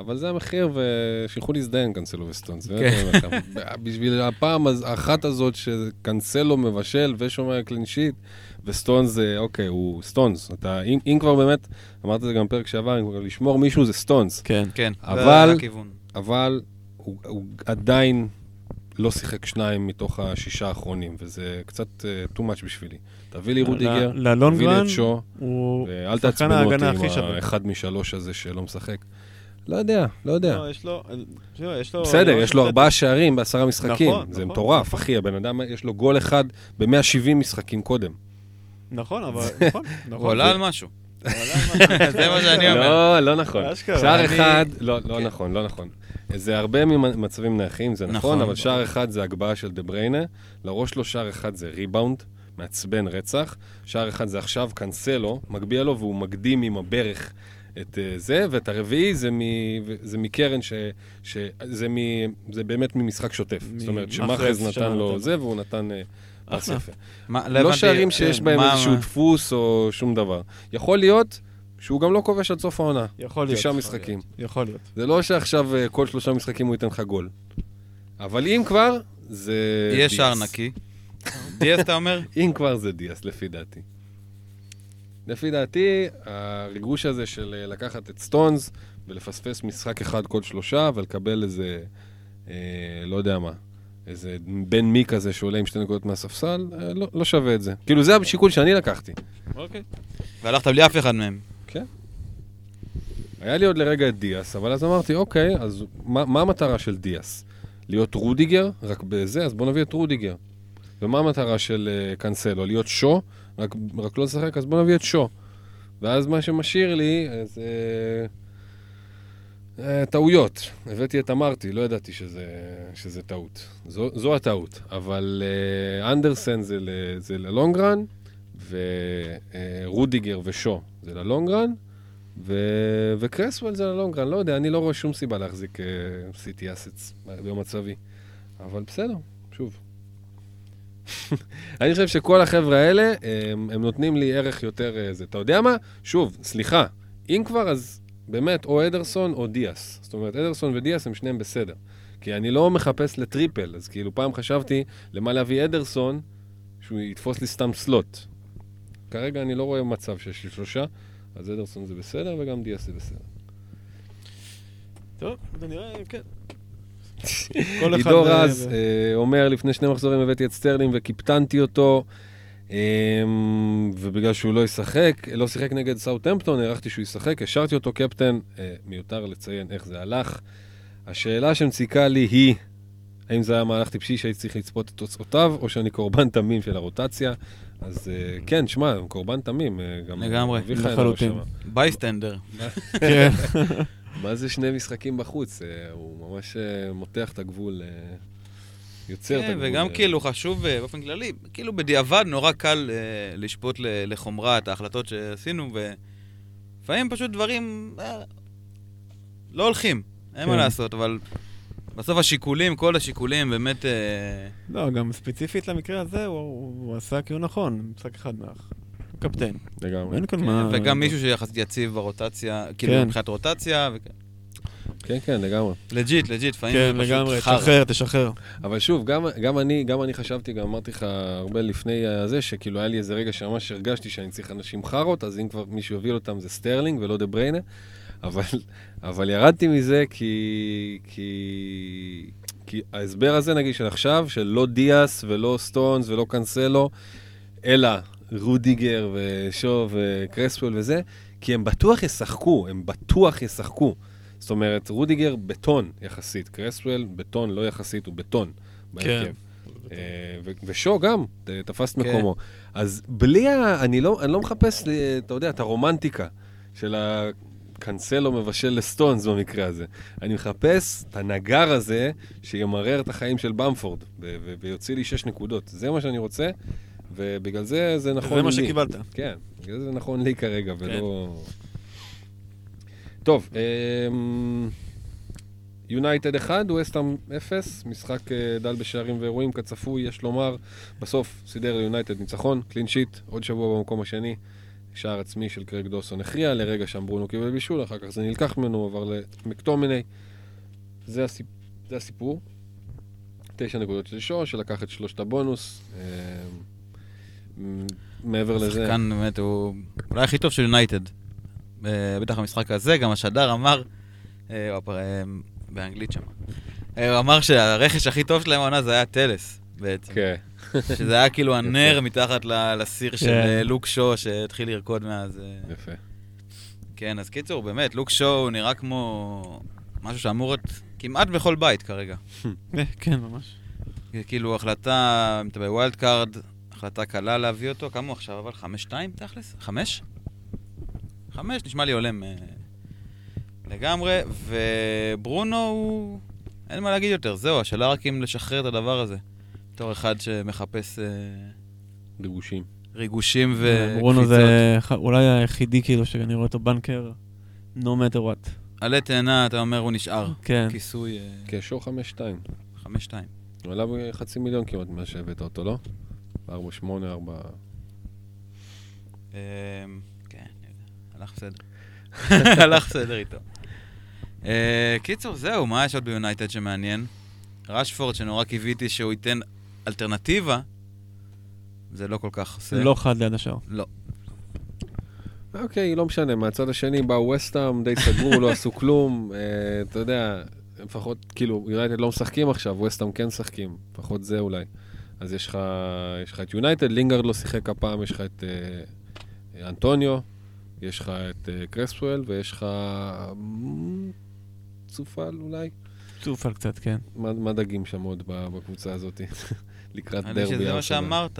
אבל זה המחיר, ושילכו להזדיין קנסלו וסטונס. כן. בשביל הפעם האחת הזאת שקנסלו מבשל ושומר clean sheet, וסטונס זה, אוקיי, הוא סטונס. אתה, אם, אם כבר באמת, אמרת את זה גם בפרק שעבר, אם כבר לשמור מישהו זה סטונס. כן. כן, אבל-. אבל הוא, הוא עדיין לא שיחק שניים מתוך השישה האחרונים, וזה קצת uh, too much בשבילי. תביא לי רודיגר, תביא לי את שו, ואל תעצבנו אותי עם. האחד משלוש הזה שלא משחק. לא יודע, לא יודע. לא, יש לו... יש לו... בסדר, לא, יש לו. ארבעה שערים בעשרה משחקים. נכון, זה נכון, מטורף, נכון. אחי. הבן אדם, יש לו גול אחד ב-170 משחקים קודם. נכון, אבל... נכון, נכון. הוא עלה על משהו. זה מה שאני אומר. לא, לא נכון. שער אחד, לא, לא כן. נכון, לא נכון. זה הרבה ממצבים נייחים, זה נכון, נכון. אבל שער אחד זה הגבהה של דה בריינה, לראש לו שער אחד זה ריבאונד, מעצבן רצח, שער אחד זה עכשיו קנסלו, מגביה לו והוא מקדים עם הברך את אה, זה, ואת הרביעי זה, מ, זה מקרן ש... ש זה, מ, זה באמת ממשחק שוטף. מ- זאת אומרת, מאחז שמאחז נתן. לו זה, והוא נתן אה, אחלה. לא הבנתי, שערים שיש כן, בהם איזשהו דפוס או שום דבר. יכול להיות שהוא גם לא כובש עד סוף העונה. יכול להיות. תשעה משחקים. יכול להיות. זה לא שעכשיו אה, כל שלושה משחקים הוא ייתן לך גול. אבל אם כבר, זה יהיה. שער נקי. דיאס, אתה אומר? אם כבר זה דיאס, לפי דעתי. לפי דעתי, הריגוש הזה של אה, לקחת את סטונס ולפספס משחק אחד כל שלושה ולקבל איזה, אה, לא יודע מה, איזה בן מי כזה שעולה עם שתי נקודות מהספסל, אה, לא, לא שווה את זה. כאילו, זה השיקול שאני לקחתי. אוקיי. והלכת בלי אף אחד מהם. היה לי עוד לרגע את דיאס, אבל אז אמרתי, אוקיי, אז מה, מה המטרה של דיאס? להיות רודיגר, רק בזה, אז בוא נביא את רודיגר. ומה המטרה של uh, קאנסלו? להיות שו, רק, רק לא לשחק, אז בוא נביא את שו. ואז מה שמשאיר לי, זה... Uh, טעויות. הבאתי את אמרתי, לא ידעתי שזה, שזה טעות. זו, זו הטעות. אבל uh, אנדרסן זה, ל, זה ללונגרן, ורודיגר ושו זה ללונגרן, ו... וקרסוול זה ללונגרן, לא יודע, אני לא רואה שום סיבה להחזיק סיטי אסטס במצבי. אבל בסדר, שוב. אני חושב שכל החבר'ה האלה, הם, הם נותנים לי ערך יותר אה, זה. אתה יודע מה? שוב, סליחה, אם כבר, אז באמת, או אדרסון או דיאס. זאת אומרת, אדרסון ודיאס הם שניהם בסדר. כי אני לא מחפש לטריפל, אז כאילו פעם חשבתי למה להביא אדרסון, שהוא יתפוס לי סתם slot. כרגע אני לא רואה מצב שיש לי שלושה, אז אדרסון זה בסדר וגם דיאס זה בסדר. טוב, זה נראה, כן. כל אחד, עידו רז אה, אומר, לפני שני מחזורים הבאתי את סטרלינג וקיפטנתי אותו, אה, ובגלל שהוא לא ישחק, לא שיחק נגד סאוטהמפטון, הערכתי שהוא ישחק, השארתי אותו קפטן, אה, מיותר לציין איך זה הלך. השאלה שמציקה לי היא, האם זה היה מהלך טיפשי שהייתי צריך לצפות את תוצאותיו, או שאני קורבן תמים של הרוטציה? אז אה, כן, שמע, קורבן תמים. לגמרי. היה לחלוטין. בייסטנדר. כן. מה זה שני משחקים בחוץ? אה, הוא ממש אה, מותח את הגבול, אה, יוצר את כן, הגבול. וגם. כאילו חשוב באופן כללי, כאילו בדיעבד נורא קל לשפוט לחומרה את ההחלטות שעשינו, ולפעמים פשוט דברים לא הולכים, אין מה כן. לעשות, אבל בסוף השיקולים, כל השיקולים באמת... לא, גם ספציפית למקרה הזה, הוא, הוא עשה כאילו נכון, משחק אחד מאח. קפטן. לגמרי. אין כאן מה... וגם מישהו שיחסית יציב ברוטציה, כאילו כן. מבחינת רוטציה, כן, כן, לגמרי. legit, legit, לפעמים כן, זה לגמרי. תשחרר, תשחרר. אבל שוב, גם, גם, אני, גם אני חשבתי, גם אמרתי לך הרבה לפני הזה, שכאילו היה לי איזה רגע שממש הרגשתי שאני צריך אנשים חארות, אז אם כבר מישהו יוביל אותם זה סטרלינג ולא דה בריינה, אבל, אבל ירדתי מזה כי, כי, כי ההסבר הזה, נגיד, של עכשיו, של לא דיאס ולא סטונס ולא קאנסלו, אלא רודיגר ושו וקרסוול וזה, כי הם בטוח ישחקו, הם בטוח ישחקו. זאת אומרת, רודיגר בטון יחסית, קרסוול בטון לא יחסית, הוא בטון בהרכב. אה, ושו גם, תפס את כן. מקומו. אז בלי ה... אני לא, אני לא מחפש, לי, אתה יודע, את הרומנטיקה של הקאנסלו מבשל לסטונס במקרה הזה. אני מחפש את הנגר הזה שימרר את החיים של במפורד, ויוציא לי שש נקודות. זה מה שאני רוצה, ובגלל זה זה נכון לי. זה מה שקיבלת. כן, בגלל זה נכון לי כרגע, ולא... טוב, אמ, יונייטד 1, ווסטהאם 0, משחק אה, דל בשערים ואירועים כצפוי, יש לומר, בסוף סידר ליונייטד ניצחון, קלין שיט, עוד שבוע במקום השני, שער עצמי של קרג דוסון הכריע, לרגע שם ברונו קיבל בישול, אחר כך זה נלקח ממנו, עבר למקטומיני. זה, הסיפ... זה הסיפור. תשע נקודות של שור, שלקח את שלושת הבונוס. מעבר לזה... שחקן באמת, הוא אולי הכי טוב של יונייטד. אה, בטח המשחק הזה, גם השדר אמר, אה, אה, באנגלית שם, הוא אמר שהרכש הכי טוב שלהם העונה זה היה טלס, בעצם. כן. שזה היה כאילו הנר מתחת לסיר של כן. לוק שו שהתחיל לרקוד מאז. יפה. כן, אז קיצור, באמת, לוק שו הוא נראה כמו משהו שאמור להיות כמעט בכל בית כרגע. כן, ממש. כאילו החלטה, אם אתה ב wild card, החלטה קלה להביא אותו, כמה הוא עכשיו אבל? חמש שתיים תכלס? חמש? חמש, נשמע לי הולם אה, לגמרי, וברונו הוא... אין מה להגיד יותר, זהו, השאלה רק אם לשחרר את הדבר הזה. בתור אחד שמחפש אה, ריגושים. ריגושים וקפיצות. ברונו זה אולי היחידי כאילו שאני רואה אותו בנקר, no matter what. עלה תאנה, אתה אומר, הוא נשאר. כן. כיסוי אה, כשור חמש שתיים. חמש שתיים. הוא עלה בחצי מיליון כמעט מאז שהבאת אותו, לא? ארבע שמונה, ארבע... אמ, כן. הלך בסדר. הלך בסדר איתו. אה, קיצור, זהו, מה יש עוד ביונייטד שמעניין? רשפורד, שנורא קיוויתי שהוא ייתן אלטרנטיבה, זה לא כל כך עושה. לא חד ליד השער. לא. אוקיי, לא משנה, מהצד השני באו וסטאם, די סגרו, לא עשו כלום. אה, אתה יודע, לפחות, כאילו, יונייטד לא משחקים עכשיו, וסטאם כן משחקים, לפחות זה אולי. אז יש לך, יש לך את יונייטד, לינגארד לא שיחק הפעם, יש לך את אה, אנטוניו, יש לך את אה, קרספואל, ויש לך... אמ, צופל אולי? צופל קצת, כן. מה, מה דגים שם עוד ב- בקבוצה הזאת? לקראת אני דרבי. חושב שזה מה. שאמרת.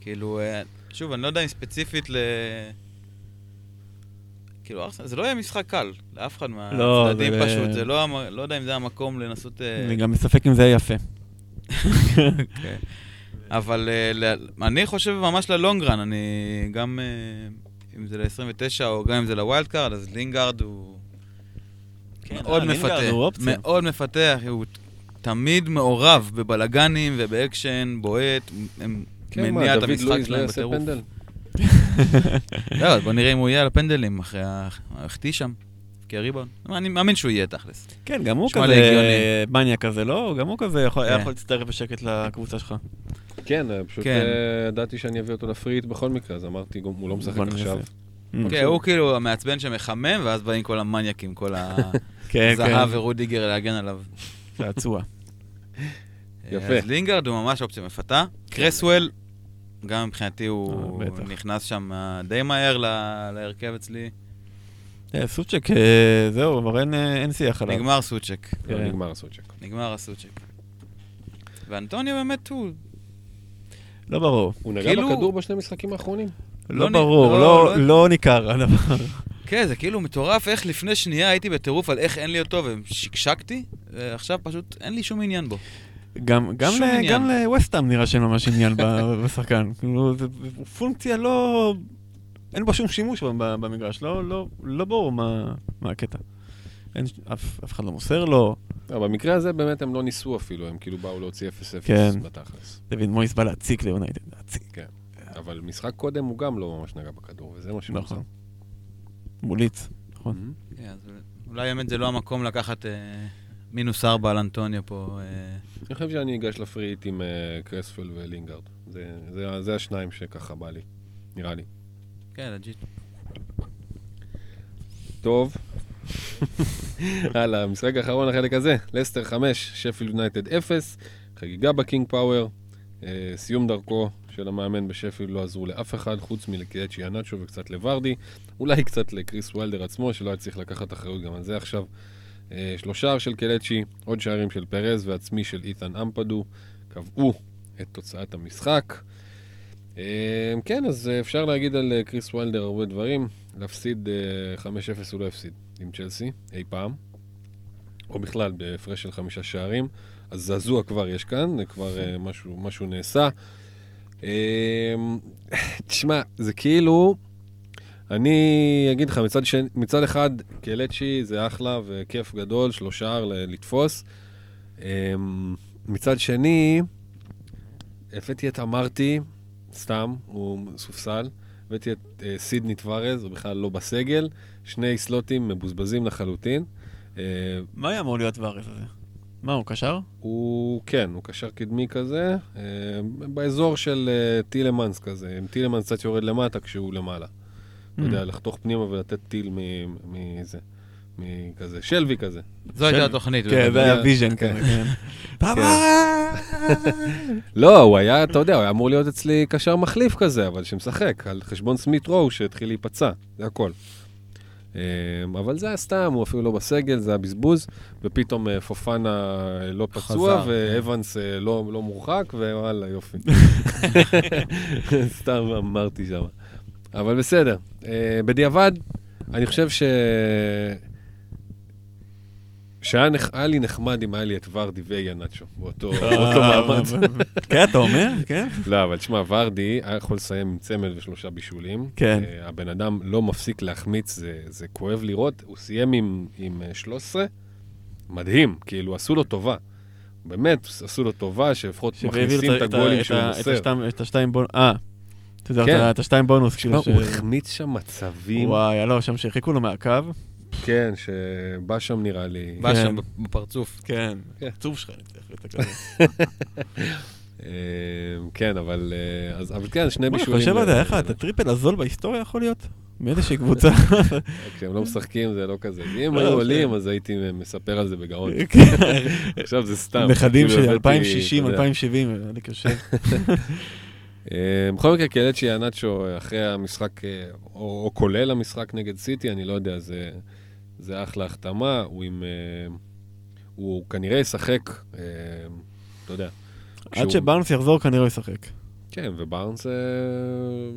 כאילו, אה, שוב, אני לא יודע אם ספציפית ל... כאילו, זה לא יהיה משחק קל, לאף אחד לא, מהצדדים זה- פשוט, זה לא, לא יודע אם זה המקום לנסות... אה, אני גם מספק אם זה יהיה יפה. כן. אבל אה, אני חושב ממש ל long run, אני גם, אה, אם זה ל-29 או גם אם זה ל wild card, אז לינגארד הוא כן, מאוד אה, אופציה. מאוד מפתה, הוא תמיד מעורב בבלגנים ובאקשן, בועט, הם כן, מניע את המשחק לא שלהם יעשה בטירוף. לא, בוא נראה אם הוא יהיה על הפנדלים אחרי ה... החטיא שם, כי הריבון. אני מאמין שהוא יהיה תכלס. כן, גם הוא כזה. מניה כזה, לא? גם הוא כזה יכול- היה כן. יכול להצטרף בשקט לקבוצה שלך. כן, אה, פשוט כן. אה, ידעתי שאני אביא אותו ל free hit בכל מקרה, אז אמרתי, הוא לא משחק. עכשיו. כן, הוא כאילו המעצבן שמחמם, ואז באים כל המניאקים, כל כן, הזהב כן. ורודיגר להגן עליו. צעצוע. יפה. אז לינגארד הוא ממש אופציה מפתה. קרסוול, גם מבחינתי הוא אה. נכנס שם אה, די מהר להרכב אצלי. אה, סוצ'ק, אה, זהו, אין, אה, אין שיח עליו. נגמר סוצ'ק. לא, כן. נגמר הסוצ'ק. נגמר הסוצ'ק. ואנטוניו באמת הוא... לא ברור. הוא נגע כאילו- בכדור בשני משחקים האחרונים? לא נ- ברור, לא- לא- לא- לא ניכר הדבר. כן, זה כאילו מטורף איך לפני שנייה הייתי בטירוף על איך אין לי אותו ושקשקתי, ועכשיו פשוט אין לי שום עניין בו. גם, גם, ל. גם לווסטהאם נראה שאין ממש עניין בשחקן. כאילו, זה פונקציה לא... אין בו שום שימוש במגרש, לא, לא, לא ברור מה, מה הקטע. אין, אף, אף אחד לא מוסר לו, לא, במקרה הזה באמת הם לא ניסו אפילו, הם כאילו באו להוציא 0-0 כן. בתכלס. דוד מויס בא להציק ליונייטד, להציק. אבל משחק קודם הוא גם לא ממש נגע בכדור, וזה מה שמוזר. נכון. מוליץ, נכון. כן, אז אולי באמת זה לא המקום לקחת אה, מינוס ארבע על אנטוניו פה. אה, אני חושב שאני אגש לפריט עם אה, קרספל ולינגארד. זה- זה- זה השניים שככה בא לי, נראה לי. כן, legit. טוב. הלאה, המשחק האחרון החלק הזה, לסטר 5, שפילד יונייטד 0, חגיגה בקינג פאוור, אה, סיום דרכו של המאמן בשפילד לא עזרו לאף אחד, חוץ מקלצ'י איהנאצ'ו וקצת לוורדי, אולי קצת לקריס וויילדר עצמו, שלא היה צריך לקחת אחריות גם על זה עכשיו. אה, שלושה של קלצ'י, עוד שערים של פרז ועצמי של איתן אמפאדו, קבעו את תוצאת המשחק. אה, כן, אז אה, אפשר להגיד על אה, קריס וולדר הרבה דברים. להפסיד אה, 5-0 הוא לא הפסיד עם צ'לסי אי פעם, או בכלל בהפרש של חמישה שערים. אז זעזוע כבר יש כאן, כבר אה, משהו, משהו נעשה. אה, תשמע, זה כאילו, אני אגיד לך, מצד, שני, מצד אחד, קלצ'י זה אחלה וכיף גדול, שלושה ל- לתפוס. אה, מצד שני, הבאתי את אמרתי, סתם, הוא סופסל. הבאתי את אה, סידני טווארז, הוא בכלל לא בסגל, שני סלוטים מבוזבזים לחלוטין. אה, מה היה אמור להיות וארז הזה? מה, הוא קשר? הוא, כן, הוא קשר קדמי כזה, אה, באזור של אה, טילמנס כזה, אם טילמנס קצת יורד למטה כשהוא למעלה. אתה יודע, לחתוך פנימה ולתת טיל מ- מזה, מכזה, שלוי כזה. זו הייתה התוכנית. כן, זה היה vision כן. כזה, כן. לא, הוא היה, אתה יודע, הוא היה אמור להיות אצלי קשר מחליף כזה, אבל שמשחק, על חשבון סמית רואו שהתחיל להיפצע, זה הכל. אבל זה היה סתם, הוא אפילו לא בסגל, זה היה בזבוז, ופתאום פופאנה לא פצוע, ואבנס לא לא מורחק, ווואלה, יופי. סתם אמרתי שם. אבל בסדר. בדיעבד, אני חושב ש... שהיה לי נחמד אם היה לי את ורדי ויאנצ'ו באותו באותו מעמד. כן, אתה אומר? כן. לא, אבל תשמע, ורדי היה יכול לסיים עם צמד ושלושה בישולים. כן. Uh, הבן אדם לא מפסיק להחמיץ, זה, זה כואב לראות. הוא סיים עם, עם אה, 13, מדהים, כאילו, עשו לו טובה. באמת, עשו לו טובה, שלפחות מכניסים את הגולים שהוא מוסר. את השתיים בונוס, אה, אתה יודע, כן. את השתיים בונוס, כאילו, הוא החמיץ שם מצבים, וואי, לא, שם שהרחיקו לו מהקו. כן, שבא שם נראה לי. בא כן. שם בפרצוף. כן, כן. עצוב שלך, אני הכזה. אה, כן, אבל, אה, אבל כן, שני מה, אני בישולים. חושב על זה, אה, איך את הטריפל הזול בהיסטוריה יכול להיות? מאיזושהי קבוצה. כשהם לא משחקים זה לא כזה. אם לא, היו כן. עולים, אז הייתי מספר על זה בגאון. כן. עכשיו זה סתם. נכדים כאילו הבאתי, 2060, אתה יודע. 2070, היה לי קשה. אה, בכל מקרה, קלצ'י אנצ'ו אחרי המשחק, אה, או, או כולל המשחק נגד סיטי, אני לא יודע, זה, זה אחלה החתמה, הוא עם... אה, הוא כנראה ישחק, אה, אתה יודע. עד שבארנס יחזור כנראה הוא ישחק. כן, ובארנס אה,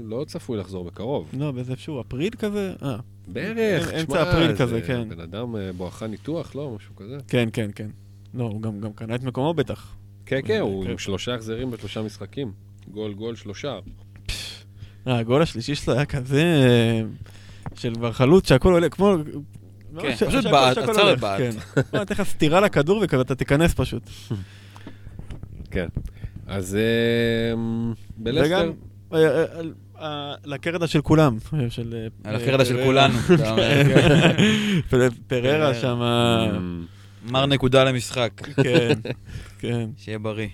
לא צפוי לחזור בקרוב. לא, באיזה איפשהו אפריל כזה? אה, בערך, אמצע תשמע, אפריל זה כזה, כן. בן אדם בואכה ניתוח, לא? משהו כזה. כן, כן, כן. לא, הוא גם גם קנה את מקומו בטח. כן, כן, הוא כן. עם שלושה החזרים בשלושה משחקים. גול, גול, שלושה. הגול השלישי שלו היה כזה... של כבר חלוץ שהכל עולה, כמו... כן, ש- פשוט בעט, עצר. כן. בוא, אני אתן לך סטירה לכדור ואתה תיכנס פשוט. כן. אז אה, בלסטר... וגם אה, אה, על- לקרדה של כולם. של... על הקרדה של. כולנו. כן. פר- פררה. שם... אמ, מר נקודה למשחק. כן, כן. שיהיה בריא.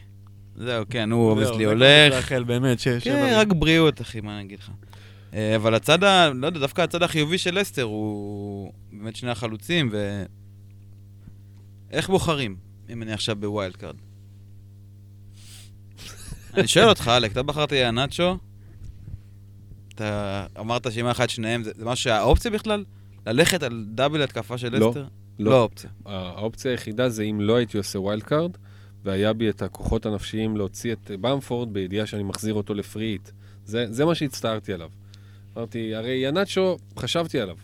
זהו, כן, הוא obviously הולך. באמת, ש... כן. רק בריאות, אחי, מה אני אגיד לך. אה, אבל הצד ה... לא יודע, דווקא הצד החיובי של לסטר הוא באמת שני החלוצים, ו... איך בוחרים, אם אני עכשיו ב wild card? אני שואל אותך, אלק, אתה בחרת יאנצ'ו, אתה אמרת שאם היה לך את שניהם, זה זה משהו שהאופציה בכלל? ללכת על double התקפה של לא, לסטר? לא. לא אופציה. האופציה היחידה זה אם לא הייתי עושה wild card, והיה בי את הכוחות הנפשיים להוציא את באמפורד בידיעה שאני מחזיר אותו ל free hit. זה, זה מה שהצטערתי עליו. אמרתי, הרי ינאצ'ו, חשבתי עליו.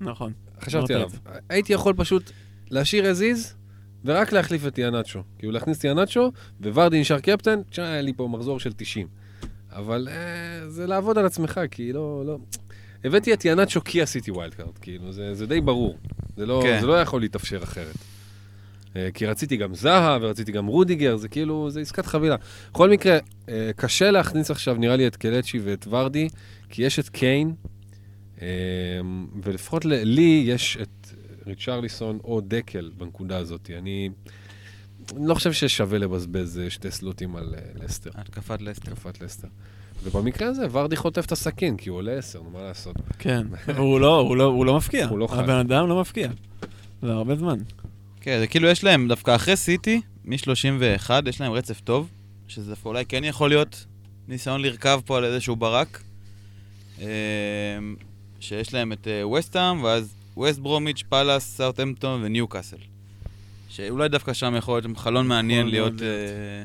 נכון. חשבתי עליו. הייתי יכול פשוט להשאיר as is, ורק להחליף את ינאצ'ו. כאילו להכניס את ינאצ'ו, וורדי נשאר קפטן, תשמע, היה לי פה מחזור של 90. אבל אה, זה לעבוד על עצמך, כי לא, לא... הבאתי את ינאצ'ו כי עשיתי wild card, כאילו, זה, זה די ברור. זה לא, כן. זה לא יכול להתאפשר אחרת. אה, כי רציתי גם זהה, ורציתי גם רודיגר, זה כאילו, זה עסקת חבילה. בכל מקרה, אה, קשה להכניס עכשיו, נראה לי, את קלצ'י ואת ורדי, כי יש את קיין, אה, ולפחות לי יש את ריצ'רליסון או דקל בנקודה הזאת. אני לא חושב ששווה לבזבז שתי סלוטים על לסטר, התקפת לסטר. התקפת לסטר. ובמקרה הזה, ורדי חוטף את הסכין, כי הוא עולה עשר, נו, מה לעשות? כן. הוא לא, הוא לא, הוא לא מבקיע. הוא לא חי. הבן אדם לא מבקיע. זה הרבה זמן. כן, זה כאילו יש להם, דווקא אחרי סיטי, מ-31, יש להם רצף טוב, שזה דווקא אולי כן יכול להיות ניסיון לרכב פה על איזשהו ברק. אה, שיש להם את וסטהאם, ואז ווסט ברומיץ', פאלאס, סאוטהמפטון וניו קאסל. שאולי דווקא שם יכול להיות חלון מעניין להיות... אה,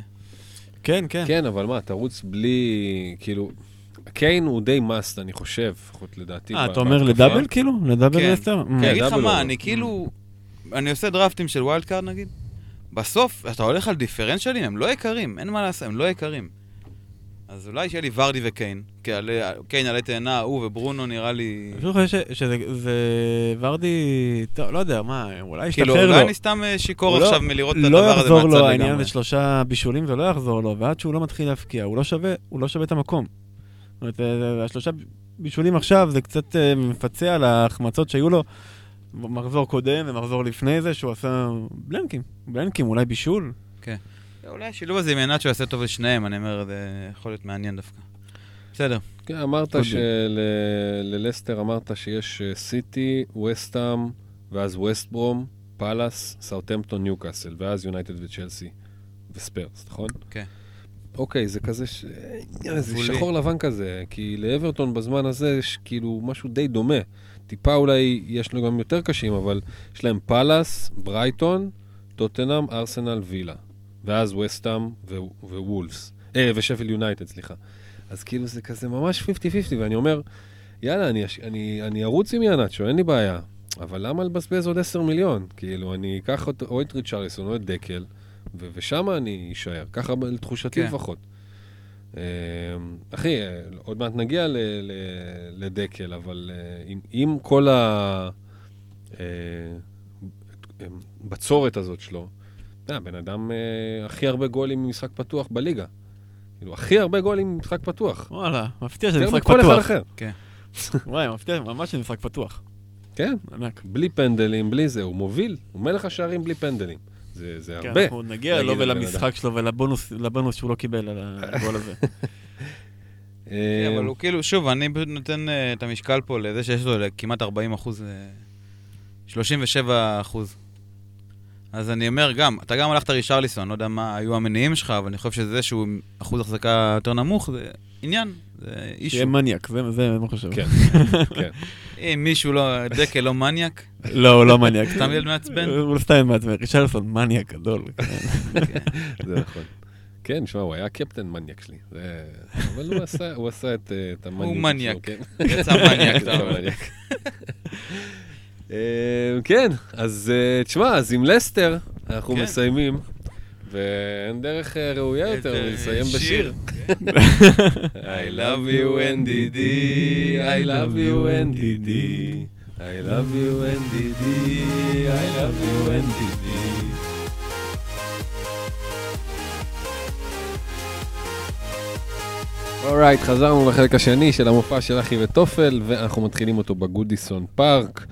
כן, כן. כן, אבל מה, תרוץ בלי, כאילו, קיין הוא די must, אני חושב, לפחות לדעתי. אה, אתה אומר. ל double כאילו? ל double כן. לסטר? כי אני אגיד לך מה, או- אני כאילו... אני עושה דרפטים של wild card נגיד, בסוף אתה הולך על דיפרנציאלים, הם לא יקרים, אין מה לעשות, הם לא יקרים. אז אולי שיהיה לי ורדי וקיין, כי עלי- קיין עלי תאנה, הוא וברונו נראה לי... אני חושב שזה זה ורדי, טוב, לא יודע, מה, אולי כאילו, ישתחרר אולי לו. אני סתם אה, שיכור לא- עכשיו מלראות את לא הדבר הזה יחזור מהצד לו העניין לגמרי. הזה שלושה בישולים, זה לא יחזור לו, ועד שהוא לא מתחיל להפקיע, הוא לא שווה, הוא לא שווה את המקום. זאת אומרת, אה, השלושה בישולים עכשיו זה קצת אה, מפצה על ההחמצות שהיו לו במחזור קודם ומחזור לפני זה, שהוא עשה בלנקים, בלנקים, אולי בישול. אולי השילוב הזה עם עינת שהוא יעשה טוב לשניהם, אני אומר, זה יכול להיות מעניין דווקא. בסדר. כן, אמרת קודם. שללסטר אמרת שיש אה, סיטי, וסטאם, ואז ווסט ברום, פאלאס, סאוטהמפטון, ניוקאסל, ואז יונייטד וצ'לסי וספרס, נכון? כן. אוקיי, זה כזה, ש... אה, זה. שחור לבן כזה, כי לאברטון בזמן הזה יש כאילו משהו די דומה. טיפה אולי יש לו גם יותר קשים, אבל יש להם פאלאס, ברייטון, טוטנאם, ארסנל, וילה. ואז וסטאם ו- ווולפס. אה, ושפיל יונייטד, סליחה. אז כאילו זה כזה ממש 50-50, ואני אומר, יאללה, אני, אני, אני ארוץ עם ינאצ'ו, אין לי בעיה. אבל למה לבזבז עוד 10 מיליון? כאילו, אני אקח או את ריצ'רליסון או את דקל, ושם אני אשאר. ככה לתחושתי כן. לפחות. אה, אחי, אה, עוד מעט נגיע ל- ל- לדקל, אבל אה, עם, עם כל ה... אה, בצורת הזאת שלו, אתה יודע, בן אדם אה, הכי הרבה גולים ממשחק פתוח בליגה. כאילו, הכי הרבה גולים ממשחק פתוח. וואלה, מפתיע שזה יותר משחק מכל אחד פתוח. אחר. וואי, מפתיע, ממש שזה משחק פתוח. כן, ענק. בלי פנדלים, בלי זה, הוא מוביל, הוא מלך השערים בלי פנדלים. זה, זה כן, הרבה. אנחנו נגיע לו ולמשחק שלו ולבונוס לבונוס שהוא לא קיבל על הגול הזה. אה, כן, אבל הוא כאילו, שוב, אני פשוט נותן אה, את המשקל פה לזה שיש לו כמעט 40 אחוז, אה, 37 אחוז. אז אני אומר גם, אתה גם הלכת רישרליסון, לא יודע מה היו המניעים שלך, אבל אני חושב שזה שהוא עם אחוז החזקה יותר נמוך, זה עניין, זה אישו. שיהיה מניאק, זה זה מה חושב. כן, כן. אם מישהו לא, דקל לא מניאק, לא, הוא לא מניאק. סתם ילד מעצבן. הוא סתם מעצבן. ריצ'רלסון, מניאק גדול. זה נכון. כן, שמע, הוא היה קפטן מניאק שלי. אבל הוא עשה, הוא עשה את, אה, את המניאק. הוא מניאק. כן. יצא מניאק, אה, כן, אז אה, תשמע, אז עם לסטר אנחנו כן. מסיימים, ואין דרך אה, ראויה יותר מלסיים שיר. בשיר. I love you NDD, I love you NDD, I love you NDD, I love you NDD. alright, חזרנו לחלק השני של המופע של אחי וטופל, ואנחנו מתחילים אותו בגודיסון פארק.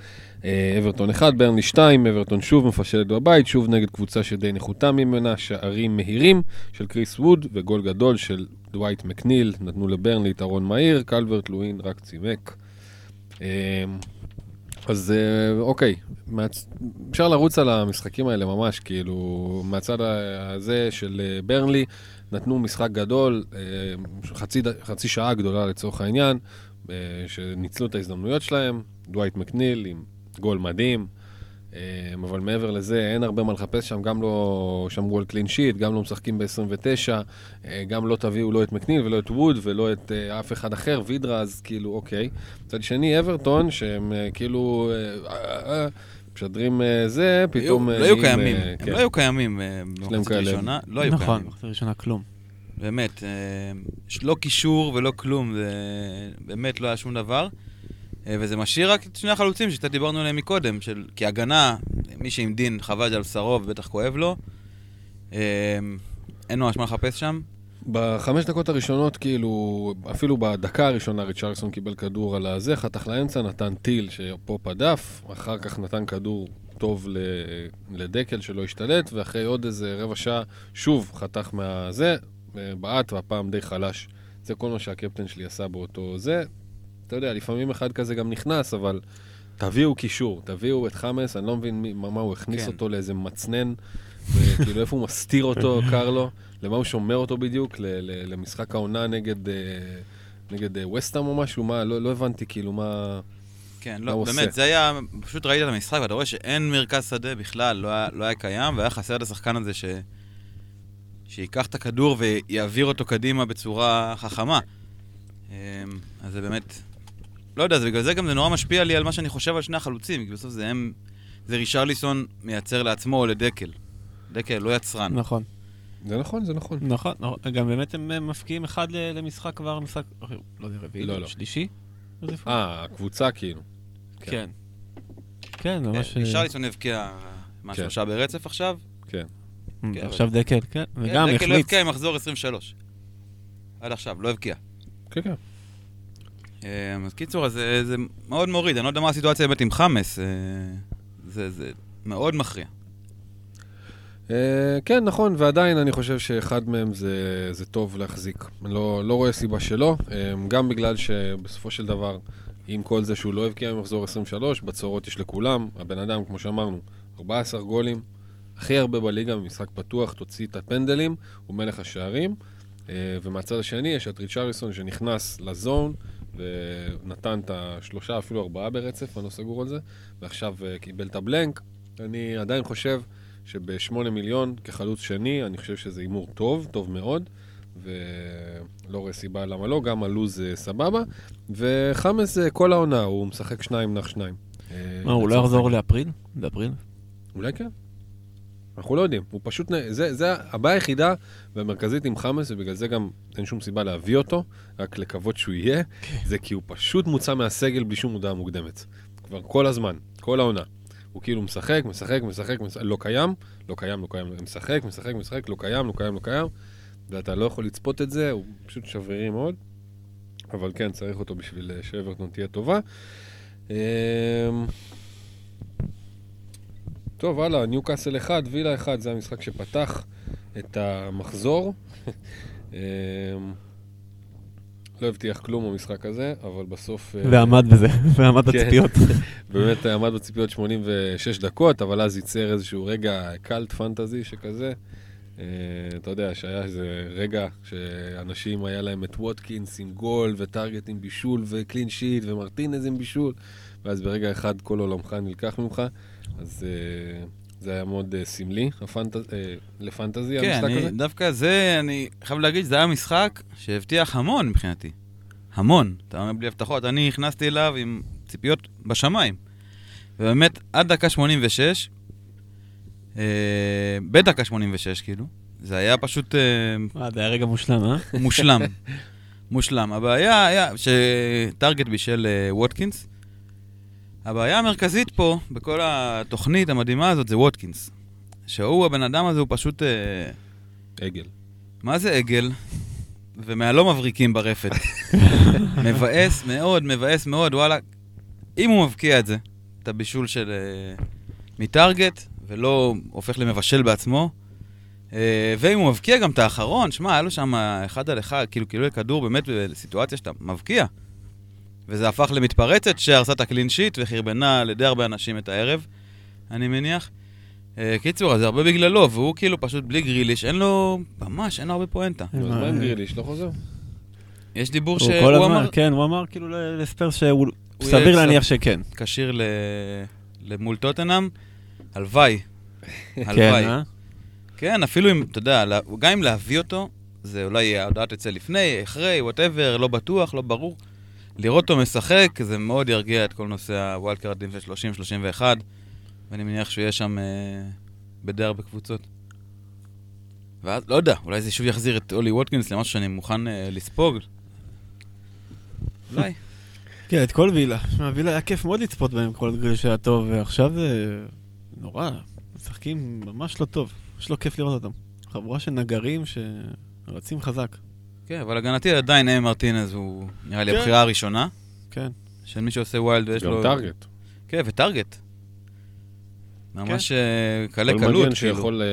אה, אברטון 1, ברנלי 2, אברטון שוב מפשלת בבית, שוב נגד קבוצה שדי נחותה ממנה, שערים מהירים של קריס ווד וגול גדול של דווייט מקניל, נתנו לברנלי יתרון מהיר, קלברט לואין רק צימק. אה, אז אה, אוקיי. אפשר לרוץ על המשחקים האלה ממש, כאילו, מהצד הזה של ברנלי, נתנו משחק גדול, חצי, חצי שעה גדולה לצורך העניין, שניצלו את ההזדמנויות שלהם, דווייט מקניל עם גול מדהים, אמ, אבל מעבר לזה, אין הרבה מה לחפש שם, גם לא שמרו על קלין שיט, גם לא משחקים ב-29, גם לא תביאו לא את מקניל ולא את ווד ולא את אה, אף אחד אחר, וידרה, אז כאילו, אוקיי. מצד שני, אברטון, שהם אה, כאילו... אה, אה, משדרים אה, זה, פתאום... לא היו קיימים, אה, הם כן. לא היו קיימים אה, במחצית כאלה. הראשונה, לא היו נכון, קיימים. מחצית ראשונה כלום. באמת, אה, לא קישור ולא כלום, באמת לא היה שום דבר. אה, וזה משאיר רק את שני החלוצים שקצת דיברנו עליהם מקודם, של... כי הגנה, מי שעם דין חווה את זה על בשרו ובטח כואב לו, אה, אין ממש מה לחפש שם. בחמש דקות הראשונות, כאילו, אפילו בדקה הראשונה ריצ'רלסון קיבל כדור על הזה, חתך לאמצע, נתן טיל שפה פדף, אחר כך נתן כדור טוב לדקל שלא השתלט, ואחרי עוד איזה רבע שעה, שוב חתך מהזה, אה, בעט, והפעם די חלש. זה כל מה שהקפטן שלי עשה באותו זה. אתה יודע, לפעמים אחד כזה גם נכנס, אבל תביאו קישור, תביאו את חמאס, אני לא מבין מי, מה, מה הוא הכניס כן. אותו לאיזה מצנן, וכאילו איפה הוא מסתיר אותו, קר לו, למה הוא שומר אותו בדיוק, ל, ל, למשחק העונה נגד, אה, נגד אה, וסטאם או משהו, מה, לא, לא הבנתי כאילו מה... כן, לא, באמת, עושה? זה היה, פשוט ראית את המשחק ואתה רואה שאין מרכז שדה בכלל, לא היה, לא היה קיים, והיה חסר את השחקן הזה ש... שייקח את הכדור ויעביר אותו קדימה בצורה חכמה. אמ, אז זה באמת, לא יודע, זה בגלל זה גם זה נורא משפיע לי על מה שאני חושב על שני החלוצים, כי בסוף זה הם, זה רישרליסון מייצר לעצמו או לדקל. דקל לא יצרן. נכון, זה נכון, זה נכון. נכון, נכון. גם באמת הם אה, מפקיעים אחד למשחק כבר, משחק, לא יודע, רביעי, לא, לא. שלישי? אה, הקבוצה כאילו. כן. כן. כן, ממש... אה, רישרליסון הבקיע, מה, כן. שלושה ברצף עכשיו? כן. אה, כן, עכשיו דקל, כן, וגם דקל לא. הבקיע עם מחזור 23. עד עכשיו, לא הבקיע. כן, כן. אה, אז קיצור, זה, זה מאוד מוריד, אני לא יודע מה הסיטואציה באמת עם חמאס. אה, זה, זה מאוד מכריע. אה, כן, נכון, ועדיין אני חושב שאחד מהם זה, זה טוב להחזיק. אני לא, לא רואה סיבה שלא, אה, גם בגלל שבסופו של דבר, עם כל זה שהוא לא הבקיע ממחזור 23, בצורות יש לכולם. הבן אדם, כמו שאמרנו, 14 גולים, הכי הרבה בליגה במשחק פתוח, תוציא את הפנדלים, הוא מלך השערים. אה, ומהצד השני יש את ריצ'רליסון שנכנס לזון, ונתן את השלושה, אפילו ארבעה ברצף, אני לא סגור על זה, ועכשיו אה, קיבל את הבלנק. אני עדיין חושב שבשמונה מיליון כחלוץ שני, אני חושב שזה הימור טוב, טוב מאוד, ולא רואה סיבה למה לא, גם הלוז אה, סבבה, וחמאס זה כל העונה, הוא משחק שניים נח שניים. אה, מה, הוא לא יחזור. לאפריל? באפריל? אולי כן. אנחנו לא יודעים, הוא פשוט, זה, זה הבעיה היחידה והמרכזית עם חמאס, ובגלל זה גם אין שום סיבה להביא אותו, רק לקוות שהוא יהיה, זה כי הוא פשוט מוצא מהסגל בלי שום הודעה מוקדמת. כבר כל הזמן, כל העונה. הוא כאילו משחק, משחק, משחק, משחק, לא קיים, לא קיים, לא קיים, משחק, משחק, משחק, לא קיים, לא קיים, לא קיים, ואתה לא יכול לצפות את זה, הוא פשוט שברירי מאוד, אבל כן, צריך אותו בשביל אה, שאברטון תהיה טובה. טוב, הלאה, ניוקאסל 1, וילה 1, זה המשחק שפתח את המחזור. אמ, לא הבטיח כלום במשחק הזה, אבל בסוף... אה, ועמד בזה, ועמד כן. בציפיות. באמת עמד בציפיות 86 דקות, אבל אז ייצר איזשהו רגע קאלט פנטזי שכזה. אה, אתה יודע, שהיה איזה רגע שאנשים, היה להם את ווטקינס עם גול, וטארגט עם בישול, וקלין שיט, ומרטינז עם בישול, ואז ברגע אחד כל עולמך נלקח ממך, אז אה, זה היה מאוד אה, סמלי, הפנט... אה, לפנטזי, כן, המשחק אני, הזה. דווקא זה, אני חייב להגיד שזה היה משחק שהבטיח המון מבחינתי. המון. אתה אומר בלי הבטחות. אני נכנסתי אליו עם ציפיות בשמיים. ובאמת, עד דקה 86, אה, בדקה 86, כאילו, זה היה פשוט... אה, אה, זה היה רגע מושלם, אה? מושלם. מושלם. הבעיה היה שטארגט בישל אה, ווטקינס. הבעיה המרכזית פה, בכל התוכנית המדהימה הזאת, זה ווטקינס. שהוא, הבן אדם הזה, הוא פשוט... אה, עגל. מה זה עגל? ומהלא מבריקים ברפת. מבאס מאוד, מבאס מאוד, וואלה. אם הוא מבקיע את זה, את הבישול של... אה, מטארגט, ולא הופך למבשל בעצמו, אה, ואם הוא מבקיע גם את האחרון, שמע, היה לו שם אחד על אחד, כאילו, כאילו כדור באמת בסיטואציה שאתה מבקיע. וזה הפך למתפרצת שהרסה את הקלין שיט וחרבנה על ידי הרבה אנשים את הערב, אני מניח. אה, קיצור, אז זה הרבה בגללו, והוא כאילו פשוט בלי גריליש, אין לו, ממש, אין לו הרבה פואנטה. אז מה עם גריליש? לא חוזר? יש דיבור הוא שהוא כל הזמן, אמר, כן, הוא אמר כאילו ל- לספרס שהוא... הוא סביר להניח שכן. כשיר. למול טוטנאם. הלוואי. כן, הלוואי. אה? כן, אפילו אם, אתה יודע, גם אם להביא אותו, זה אולי ההודעה תצא לפני, אחרי, whatever, לא בטוח, לא ברור. לראות אותו משחק, זה מאוד ירגיע את כל נושא הווילד קארדים של 30-31, ואני מניח שהוא יהיה שם אה, בדי הרבה קבוצות. ואז, לא יודע, אולי זה שוב יחזיר את אולי ווטקינס למשהו שאני מוכן אה, לספוג. אולי. כן, את כל וילה. שמע, וילה היה כיף מאוד לצפות בהם כל גיל שהיה טוב, ועכשיו זה נורא. משחקים ממש לא טוב. ממש לא כיף לראות אותם. חבורה של נגרים שרצים חזק. כן, אבל הגנתי עדיין אמי מרטינז הוא נראה לי כן. הבחירה הראשונה. כן. של מי שעושה wild ויש גם לו... טארגט. כן, וטארגט. ממש אה, קלי כל קלות, מגן כאילו. שיכול אה,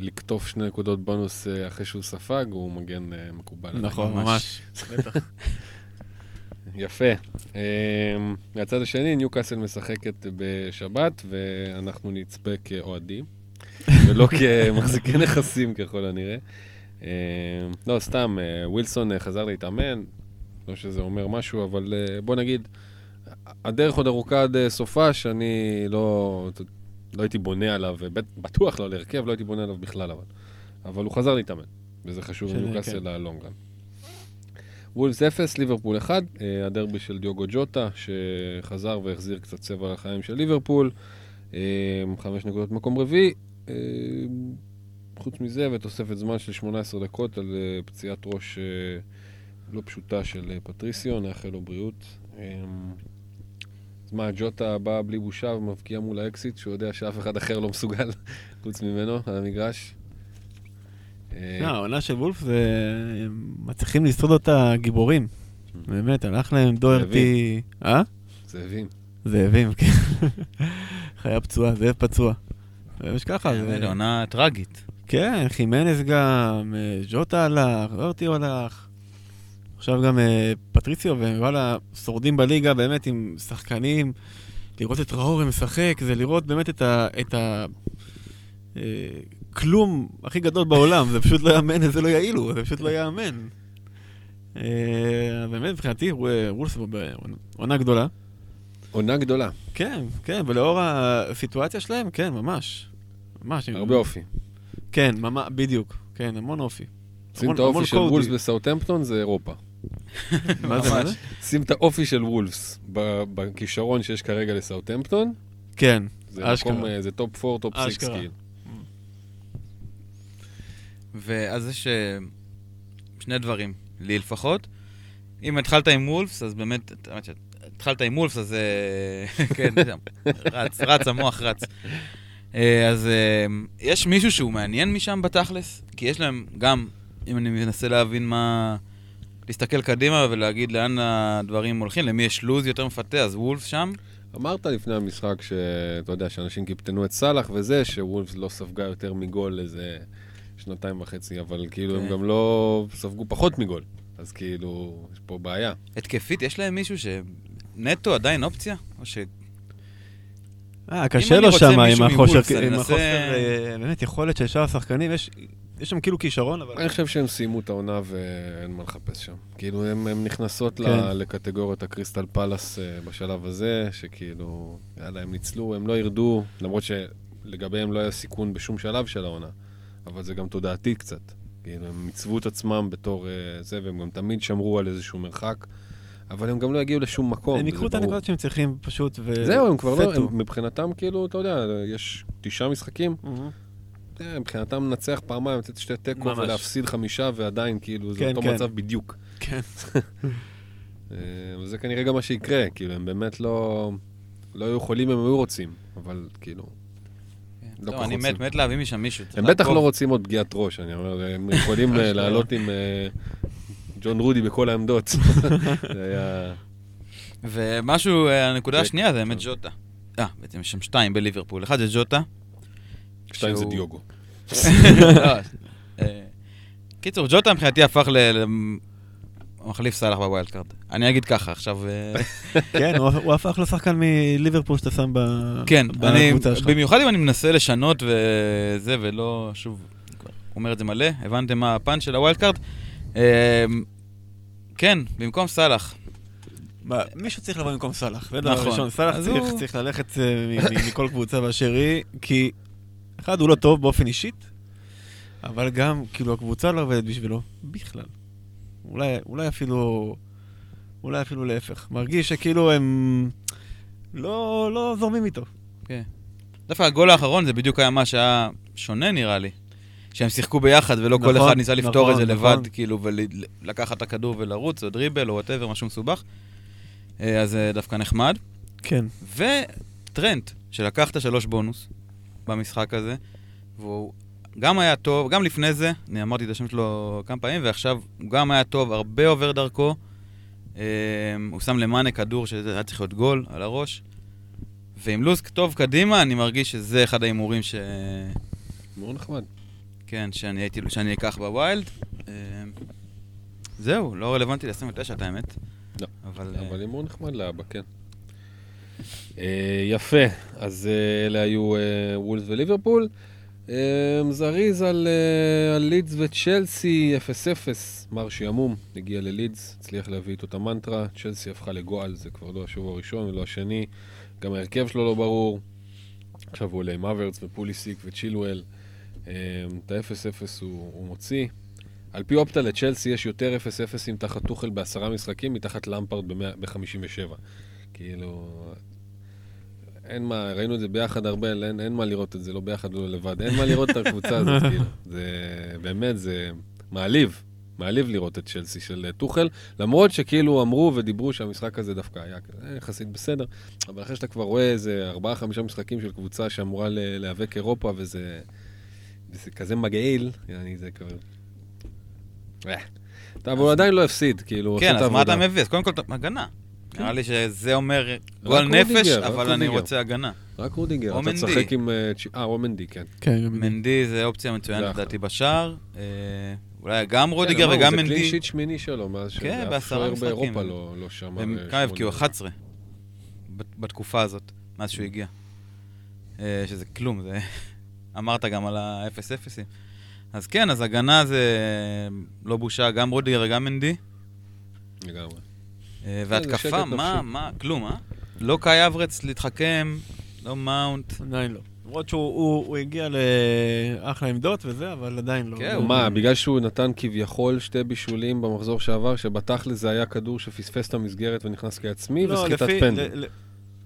לקטוף שני נקודות בונוס אה, אחרי שהוא ספג, הוא מגן אה, מקובל. נכון, ממש. בטח. יפה. אה, מהצד השני, ניוקאסל משחקת בשבת, ואנחנו נצפה כאוהדים, ולא כמחזיקי נכסים ככל הנראה. אה, לא, סתם, אה, ווילסון אה, חזר להתאמן, לא שזה אומר משהו, אבל בוא נגיד, הדרך עוד ארוכה עד סופה, שאני לא, לא הייתי בונה עליו, בטוח לא להרכב, לא הייתי בונה עליו בכלל, אבל. אבל הוא חזר להתאמן, וזה חשוב לניוקאסל כן. ללונגרן. וולפס 0, ליברפול 1, אה, הדרבי של דיוגו ג'וטה, שחזר והחזיר קצת צבע לחיים של ליברפול, חמש נקודות מקום רביעי. חוץ מזה, ותוספת זמן של 18 דקות על אה, פציעת ראש אה, לא פשוטה של אה, פטריסיו, נאחל לו בריאות. אה, אז מה, ג'וטה בא בלי בושה ומבקיע מול האקסיט, שהוא יודע שאף אחד אחר לא מסוגל חוץ ממנו על המגרש. לא, העונה של וולף זה... הם מצליחים לשרוד אותה גיבורים. באמת, הלך להם דוורטי... אה? זאבים. זאבים, כן. חיה פצועה, זאב פצוע. יש ככה, זה... עונה טראגית. כן, חימנס גם, אה, ז'וטה הלך, דורטי הלך. עכשיו גם אה, פטריציו, ווואלה, שורדים בליגה באמת עם שחקנים. לראות את ראורי משחק, זה לראות באמת את ה... את ה... אה, כלום הכי גדול בעולם, זה פשוט לא יאמן, זה לא יעילו, זה פשוט לא יאמן. אה, באמת, מבחינתי, וולס בעונה גדולה. עונה גדולה, כן, כן, ולאור הסיטואציה שלהם, כן, ממש. ממש. הרבה אופי. כן, ממש, בדיוק. כן, המון אופי. שים את האופי של. וולפס בסאוטהמפטון, זה אירופה. מה זה. שים את האופי של וולפס בכישרון שיש כרגע לסאוטהמפטון, כן, זה אשכרה. מקום, אה, זה top 4, top 6 אשכרה. כאילו. ואז יש אה, שני דברים, לי לפחות. אם התחלת עם וולפס, אז באמת, האמת שהתחלת עם וולפס, אז אה, כן, רץ, רץ, המוח רץ. אה, אז אה, יש מישהו שהוא מעניין משם בתכלס? כי יש להם גם, אם אני מנסה להבין מה... להסתכל קדימה ולהגיד לאן הדברים הולכים, למי יש לוז יותר מפתה, אז וולפס שם. אמרת לפני המשחק שאתה יודע, שאנשים קיפטנו את סאלח וזה, שוולפס לא ספגה יותר מגול איזה שנתיים וחצי, אבל כאילו הם כן. גם לא ספגו פחות מגול. אז כאילו, יש פה בעיה. התקפית, יש להם מישהו שנטו עדיין אופציה? או ש... אה, קשה לו שם עם החוסר, אה, באמת, יכולת של שאר השחקנים, יש שם כאילו כישרון, אבל... אני חושב שהם סיימו את העונה ואין מה לחפש שם. כאילו, הם, הם נכנסות כן. לקטגוריית הקריסטל פלאס אה, בשלב הזה, שכאילו, יאללה, הם ניצלו, הם לא ירדו, למרות שלגביהם לא היה סיכון בשום שלב של העונה, אבל זה גם תודעתי קצת. כאילו, הם עיצבו את עצמם בתור אה, זה, והם גם תמיד שמרו על איזשהו מרחק, אבל הם גם לא יגיעו לשום מקום. הם יקחו את. הנקודות שהם צריכים פשוט, ו... זהו, הם כבר לא. הם, מבחינתם, כאילו, אתה יודע, יש תשעה משחקים, מהמם. אה, מבחינתם לנצח פעמיים, לתת שתי תיקו. ולהפסיד חמישה, ועדיין, כאילו, זה כן, אותו כן. מצב בדיוק. כן. אה, וזה כנראה גם מה שיקרה, כאילו, הם באמת לא... לא היו יכולים אם הם היו רוצים, אבל כאילו... לא לא, כל אני מת. מת להביא משם מישהו. הם בטח. לא רוצים עוד פגיעת ראש, אני אומר, הם יכולים אה, לעלות עם ג'ון רודי בכל העמדות. זה היה... ומשהו, אה, הנקודה זה- השנייה זה באמת כן. ג'וטה. אה, בעצם יש שם שתיים בליברפול. אחד זה ג'וטה. שתיים זה דיוגו. לא, אה, קיצור, ג'וטה מבחינתי הפך ל... מחליף סאלח ב wild card. אני אגיד ככה, עכשיו... אה, כן, הוא- הפך לשחקן מליברפול שאתה שם ב- כן, אני, בקבוצה שלך. במיוחד אם אני מנסה לשנות וזה, ולא, שוב, אומר את זה מלא, הבנתם מה הפאנץ' של ה wild card? כן, במקום סאלח. מישהו צריך לבוא במקום סאלח, זה דבר נכון. ראשון. סאלח צריך- ללכת אה, מכל קבוצה באשר היא, כי אחד, הוא לא טוב באופן אישית, אבל גם, כאילו, הקבוצה לא עובדת בשבילו, בכלל. אולי, אולי אפילו, אולי אפילו להפך. מרגיש שכאילו הם לא, לא זורמים איתו. דווקא הגול האחרון זה בדיוק היה מה שהיה שונה נראה לי. שהם שיחקו ביחד ולא כל נכון, אחד ניסה לפתור את נכון, זה נכון. לבד, כאילו, ולקחת את הכדור ולרוץ, או דריבל, או whatever, משהו מסובך. אה, אז זה דווקא נחמד. כן. וטרנט, שלקח את השלוש בונוס במשחק הזה, והוא גם היה טוב, גם לפני זה, אני אמרתי את השם שלו כמה פעמים, ועכשיו הוא גם היה טוב, הרבה עובר דרכו. אה, הוא שם למאנה כדור שזה היה צריך להיות גול על הראש. ועם לוז טוב קדימה, אני מרגיש שזה אחד ההימורים ש... מאוד נחמד. כן, שאני, הייתי, שאני אקח בווילד. אה, זהו, לא רלוונטי ל-29 את האמת. לא. אבל... אה, אבל הימור נחמד לאבא, כן. אה, יפה, אז אלה היו וולס וליברפול. זריז על, על לידס וצ'לסי, 0-0. מר שעמום הגיע ללידס, הצליח להביא איתו את המנטרה. צ'לסי הפכה לגועל, זה כבר לא השבוע הראשון ולא השני. גם ההרכב שלו לא ברור. עכשיו הוא עולה עם אברץ ופוליסיק וצ'ילואל. אה, את ה-0-0 הוא, הוא מוציא. על פי אופטה לצ'לסי יש יותר 0-0 תחת טוחל בעשרה משחקים מתחת למפרד ב-57. כאילו, אין מה, ראינו את זה ביחד הרבה, אין, אין מה לראות את זה, לא ביחד ולא לבד. אין מה לראות את הקבוצה הזאת, כאילו. זה באמת, זה מעליב. מעליב לראות את צ'לסי של אה, טוחל, למרות שכאילו אמרו ודיברו שהמשחק הזה דווקא היה אה, יחסית בסדר, אבל אחרי שאתה כבר רואה איזה ארבעה-חמישה משחקים של קבוצה שאמורה להיאבק אירופה, וזה, וזה כזה מגעיל, יעני, זה כבר... אה. טוב, הוא עדיין לא הפסיד, כאילו, הוא עושה כן, את אז מה אתה העבודה. מביא? אז קודם כל, הגנה. נראה לי שזה אומר רק גועל נפש, אבל אני. רוצה הגנה. רק רודיגר, או אתה מנדי. תשחק עם... אה, צ'י- אה, או מנדי, כן. כן, מנדי זה אופציה זה מצוינת. לדעתי בשער. אה, אולי גם רודיגר כן, אמרנו, וגם זה קלין מנדי. שיט שמיני שלו, מאז כן, שאף בעשרה שוער משחקים. באירופה לא לא שמע. כמה הבקיעו? שמונה. 11 בת- בתקופה הזאת, מאז שהוא הגיע. שזה כלום, זה... אמרת גם על ה-0-0. אז כן, אז הגנה זה לא בושה, גם רודיגר וגם מנדי. לגמרי. אה, והתקפה, מה. מה, כלום, אה? לא קאי אברץ להתחכם, לא מאונט. עדיין לא. למרות שהוא הוא, הוא הגיע לאחלה עמדות וזה, אבל עדיין לא. כן, מה, בגלל שהוא נתן כביכול שתי בישולים במחזור שעבר, שבתכל'ס זה היה כדור שפספס את המסגרת ונכנס כעצמי, לא, וסחיטת פנדל.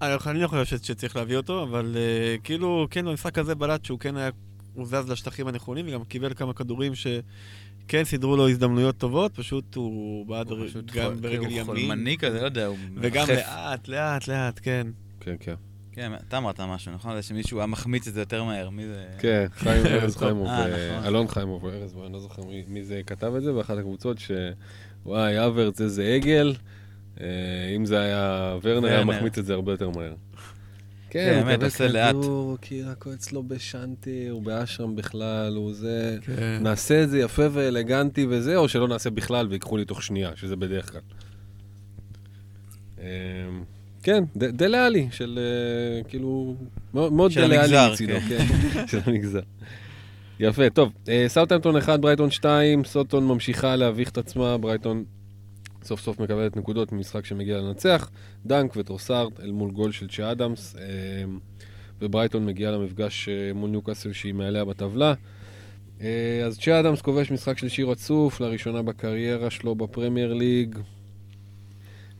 אני לא חושב ש- שצריך להביא אותו, אבל אה, כאילו, כן, במשחק הזה בלט שהוא כן היה, הוא זז לשטחים הנכונים, וגם קיבל כמה כדורים שכן סידרו לו הזדמנויות טובות, פשוט הוא בעד הוא פשוט גם חול- ברגל הוא ימין, חולמני כזה, לא יודע, הוא וגם מחף. לאט, לאט, לאט, כן. כן, כן. כן, אתה אמרת משהו, נכון? זה שמישהו היה מחמיץ את זה יותר מהר, מי זה? כן, חיים ארז. חיימוב, אה, נכון. אלון חיימוב, או ארז, אני לא זוכר מי- מי זה כתב את זה, באחת הקבוצות, שוואי, אברץ איזה עגל, אם זה היה ורנר, היה. מחמיץ את זה הרבה יותר מהר. כן, כן, הוא באמת, מקבל עושה לאט. כדור, כאילו הכל אצלו בשנטי, הוא באשרם בכלל, הוא זה... כן. נעשה את זה יפה ואלגנטי וזה, או שלא נעשה בכלל ויקחו לי תוך שנייה, שזה בדרך כלל. אמ, כן, ד- דלה עלי, של אה, כאילו, מאוד המגזר, מצידו, כן, של המגזר. יפה, טוב, אה, סאוטהמפטון 1, ברייטון 2, סוטון ממשיכה להביך את עצמה, ברייטון סוף סוף מקבלת נקודות ממשחק שמגיע לנצח, דנק וטרוסארט אל מול גול של צ'ה אדמס, אמ, וברייטון מגיעה למפגש אה, מול ניוקאסל שהיא מעליה בטבלה. אה, אז צ'ה אדמס כובש משחק שלישי רצוף, לראשונה בקריירה שלו בפרמייר ליג.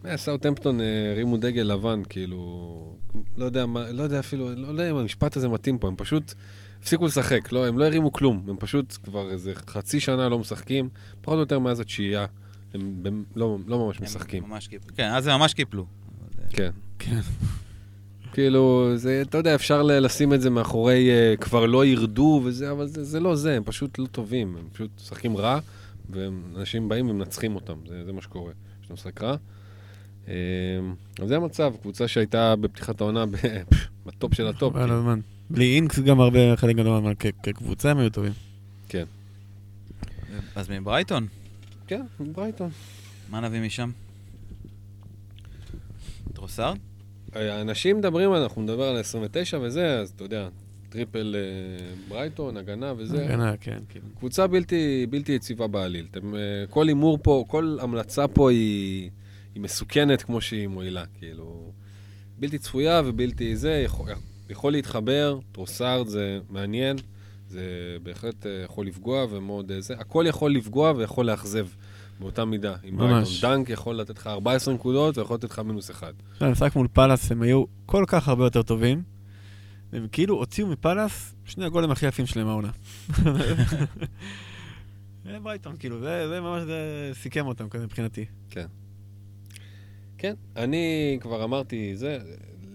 אה, סאוטהמפטון אה, הרימו דגל לבן, כאילו, לא יודע לא יודע אפילו, לא יודע אם המשפט הזה מתאים פה, הם פשוט הפסיקו לשחק, לא, הם לא הרימו כלום, הם פשוט כבר איזה חצי שנה לא משחקים, פחות או יותר מאז התשיעייה, הם לא, לא ממש הם משחקים. ממש קיפלו. כן, אז הם ממש קיפלו. כן. כן. כאילו, זה, אתה יודע, אפשר לשים את זה מאחורי uh, כבר לא ירדו וזה, אבל זה, זה לא זה, הם פשוט לא טובים, הם פשוט משחקים רע, ואנשים באים ומנצחים אותם, זה, זה מה שקורה, יש להם משחק רע. Um, אז זה המצב, קבוצה שהייתה בפתיחת העונה בטופ של הטופ. חבל על כאילו. הזמן. בלי אינקס גם הרבה, חלק גדול כ- כקבוצה הם היו טובים. אז מברייטון, כן, ברייטון. מה נביא משם? טרוסארד? אנשים מדברים, אנחנו נדבר על ה-29 וזה, אז אתה יודע, triple uh, ברייטון, הגנה וזה. הגנה, כן, כאילו. קבוצה בלתי, בלתי יציבה בעליל. אתם, אה, כל הימור פה, כל המלצה פה היא, היא מסוכנת כמו שהיא מועילה, כאילו... בלתי צפויה ובלתי זה, יכול, יכול להתחבר, טרוסארד זה מעניין, זה בהחלט אה, יכול לפגוע ומאוד אה, זה, הכל יכול לפגוע ויכול לאכזב באותה מידה. ממש. ברייטון. דנק יכול לתת לך 14 נקודות ויכול לתת לך מינוס אחד. המשחק מול פאלאס הם היו כל כך הרבה יותר טובים, והם כאילו הוציאו מפאלאס שני הגולים הכי יפים שלהם העונה. זה ברייטון, כאילו, זה, זה ממש זה סיכם אותם כזה מבחינתי. כן, אני כבר אמרתי זה,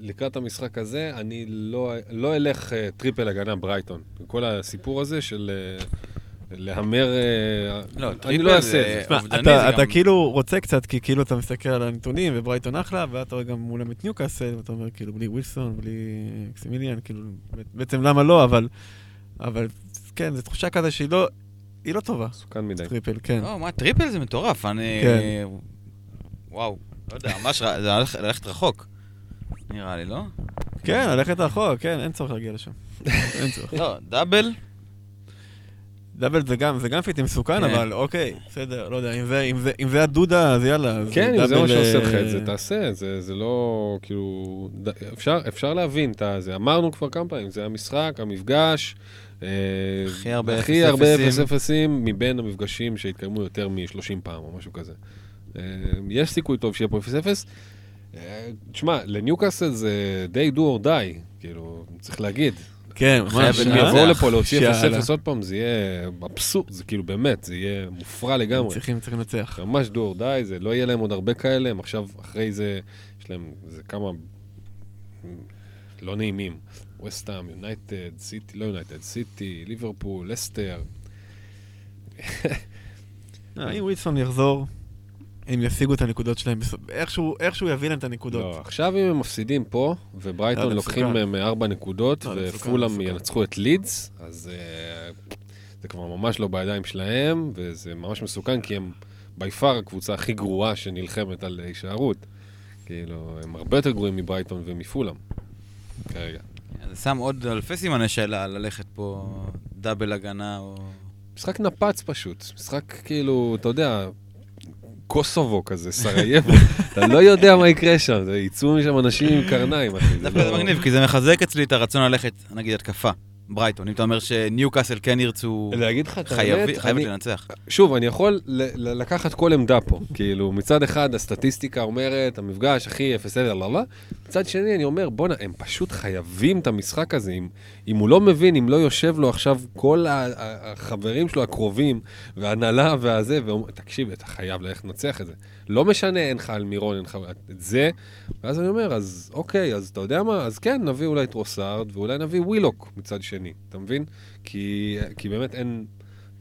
לקראת המשחק הזה, אני לא, לא אלך uh, triple הגנה ברייטון. כל הסיפור הזה של uh, להמר, uh, לא, אני לא אעשה את זה. אתה, זה אתה גם- כאילו רוצה קצת, כי כאילו אתה מסתכל על הנתונים, וברייטון אחלה, ואתה רואה גם מולם את ניוקאסל, ואתה אומר, כאילו, בלי ווילסון, בלי מקסימין, כאילו, בעצם למה לא, אבל, אבל כן, זו תחושה כזה שהיא לא, היא לא טובה, מסוכן מדי. triple, כן. לא, מה, triple זה מטורף, אני... כן. וואו, לא יודע, ממש, זה הולך- ללכת רחוק. נראה לי, לא? כן, ללכת רחוק, כן, אין צורך להגיע לשם. אין צורך. לא, דאבל? דאבל זה גם, זה גם פיטי מסוכן, כן. אבל אוקיי, בסדר, לא יודע, אם זה, אם זה, אם זה הדודה, אז יאללה. כן, אם זה מה שעושה לך אה, את זה, תעשה, זה, זה לא, כאילו, אפשר, אפשר להבין את זה. אמרנו כבר כמה פעמים, זה המשחק, המפגש. אה, הכי הרבה הכי הרבה. 0 אפסים מבין המפגשים שהתקיימו יותר מ-30 פעם או משהו כזה. אה, יש סיכוי טוב שיהיה פה 0 0. תשמע, לניוקאסל זה די do or die, כאילו, צריך להגיד. כן, חייב ממש. אם לנצח. אה? יבואו לפה להוציא 0 שאלה. 0 עוד פעם, זה יהיה אבסורד, זה כאילו באמת, זה יהיה מופרע לגמרי. צריכים, צריכים לנצח. ממש do or die, זה לא יהיה להם עוד הרבה כאלה, הם עכשיו, אחרי זה, יש להם, זה כמה לא נעימים. וסטאם, יונייטד, סיטי, לא יונייטד, סיטי, ליברפול, לסטר. אה, אם ווילסון יחזור, הם ישיגו את הנקודות שלהם, בסוף- איכשהו איכשהו יביא להם את הנקודות. לא, עכשיו אם הם מפסידים פה, לא, וברייטון זה לוקחים. מהם ארבע נקודות, לא, ופולאם מסוכן. ינצחו את לידס, אז אה, זה כבר ממש לא בידיים שלהם, וזה ממש מסוכן, כי הם בי פאר הקבוצה הכי גרועה שנלחמת על הישארות. כאילו, הם הרבה יותר גרועים מברייטון ומפולאם, כרגע. זה שם עוד אלפי סימני שאלה ללכת פה double הגנה או... משחק נפץ פשוט, משחק כאילו, אתה יודע, קוסובו כזה, סרייבו, אתה לא יודע מה יקרה שם, יצאו משם אנשים עם קרניים, דווקא זה לא- מגניב, כי זה מחזק אצלי את הרצון ללכת, נגיד, התקפה. ברייטון, אם אתה אומר שניוקאסל כן ירצו, להגיד לך את האמת, חייבת לנצח. שוב, אני יכול לקחת כל עמדה פה. כאילו, מצד אחד הסטטיסטיקה אומרת, המפגש הכי אפס, לא, לא, לא. מצד שני, אני אומר, בואנה, הם פשוט חייבים את המשחק הזה. אם, אם הוא לא מבין, אם לא יושב לו עכשיו כל החברים שלו הקרובים, וההנהלה והזה, ואומר, תקשיב, אתה חייב ללכת לנצח את זה. לא משנה, אין לך על מירון, אין לך את זה. ואז אני אומר, אז אוקיי, אז אתה יודע מה? אז כן, נביא אולי את רוסארד, ואולי נביא ווילוק מצד שני, אתה מבין? כי, כי באמת אין...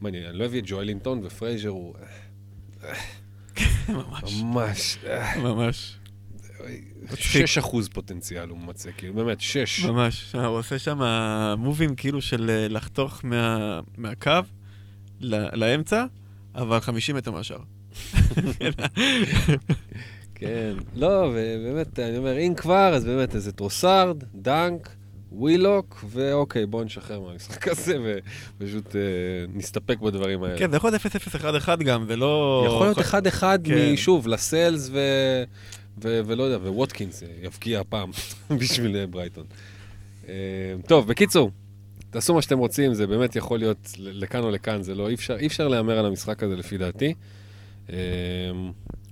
מה, אני, אני לא אביא את ג'ואלינטון ופרייזר הוא... ממש. ממש... 6 אחוז פוטנציאל הוא ממצא, כאילו, באמת, 6. ממש. הוא עושה שם מובים כאילו של אה, לחתוך מה- מהקו ל- לאמצע, אבל 50 מטר מהשאר. כן. לא, ובאמת, אני אומר, אם כבר, אז באמת איזה טרוסארד, דנק, ווילוק, ואוקיי, בואו נשחרר מהמשחק הזה, ופשוט אה, נסתפק בדברים האלה. כן, זה יכול להיות 0-0-1-1 גם, זה לא... יכול להיות אחד-אחד כן. משוב, לסלס ו... ו... ולא יודע, וווטקינס יבקיע הפעם בשביל אה, ברייטון. אה, טוב, בקיצור, תעשו מה שאתם רוצים, זה באמת יכול להיות לכאן או לכאן, זה לא, אי אפשר, אי אפשר להמר על המשחק הזה לפי דעתי. אה,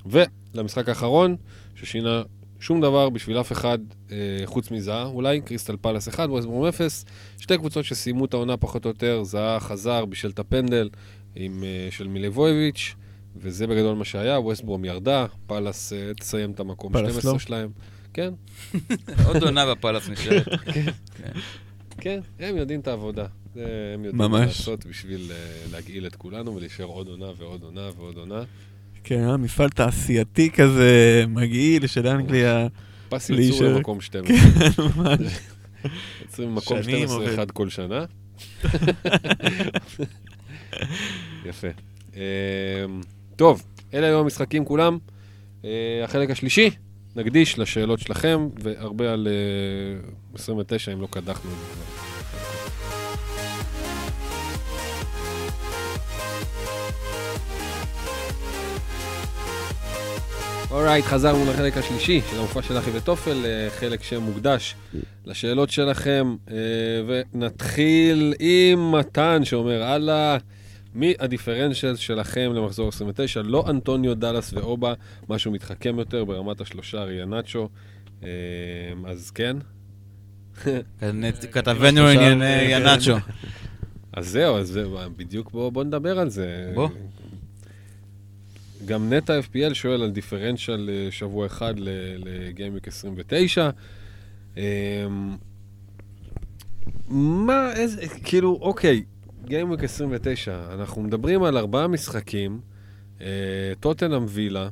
ולמשחק האחרון, ששינה שום דבר בשביל אף אחד אה, חוץ מזהה, אולי, קריסטל פלאס 1, ווסטברום 0, שתי קבוצות שסיימו את העונה פחות או יותר, זהה חזר בשל את הפנדל עם, אה, של מילבויביץ', וזה בגדול מה שהיה, ווסטברום ירדה, פלאס אה, תסיים את המקום פאלאס 12 לא. שלהם. כן, עוד עונה בפלאס נשארת. כן, הם יודעים את העבודה. הם יודעים ממש. לעשות בשביל אה, להגעיל את כולנו ולהישאר עוד עונה ועוד עונה ועוד עונה. כן, אה, מפעל תעשייתי כזה מגעיל של אנגליה. פס ייצור למקום 12. ממש. יוצרים מקום שנים 12 עובד. אחד כל שנה. יפה. אמ, טוב, אלה היו המשחקים כולם. אה, החלק השלישי, נקדיש לשאלות שלכם, והרבה על אה, 29, אם לא קדחנו את זה. אורייט, חזרנו לחלק השלישי של המופע של אחי וטופל, אה, חלק שמוקדש לשאלות שלכם, אה, ונתחיל עם מתן שאומר, הלאה, מי הדיפרנציאל שלכם למחזור 29? לא אנטוניו, דאלאס ואובה, משהו מתחכם יותר ברמת השלושה ריה נאצ'ו. אה, אז כן. כתבנו ענייני ינאצ'ו. אז זהו, אז זהו, בדיוק בוא, בוא נדבר על זה. בוא. גם נטע FPL שואל על דיפרנציאל אה, שבוע אחד לגיימיק 29. אמ, מה, איזה, כאילו, אוקיי, גיימיק 29, אנחנו מדברים על ארבעה משחקים, אה, טוטנאם וילה,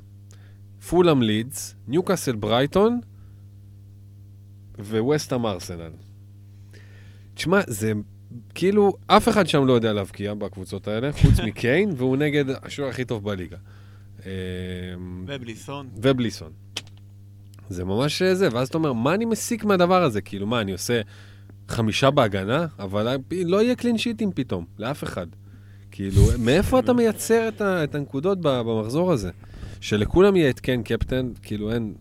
פולאם לידס, ניוקאסל ברייטון וווסטהאם ארסנל. תשמע, זה כאילו, אף אחד שם לא יודע להבקיע בקבוצות האלה, חוץ מקיין, והוא נגד השוער הכי טוב בליגה. אמ, ובלי סון. ובלי סון. זה ממש זה, ואז אתה אומר, מה אני מסיק מהדבר הזה? כאילו, מה, אני עושה חמישה בהגנה? אבל לא יהיה קלין שיטים פתאום, לאף אחד. כאילו, מאיפה אתה מייצר את, ה, את הנקודות במחזור הזה? שלכולם יהיה את כן קפטן, כאילו אין...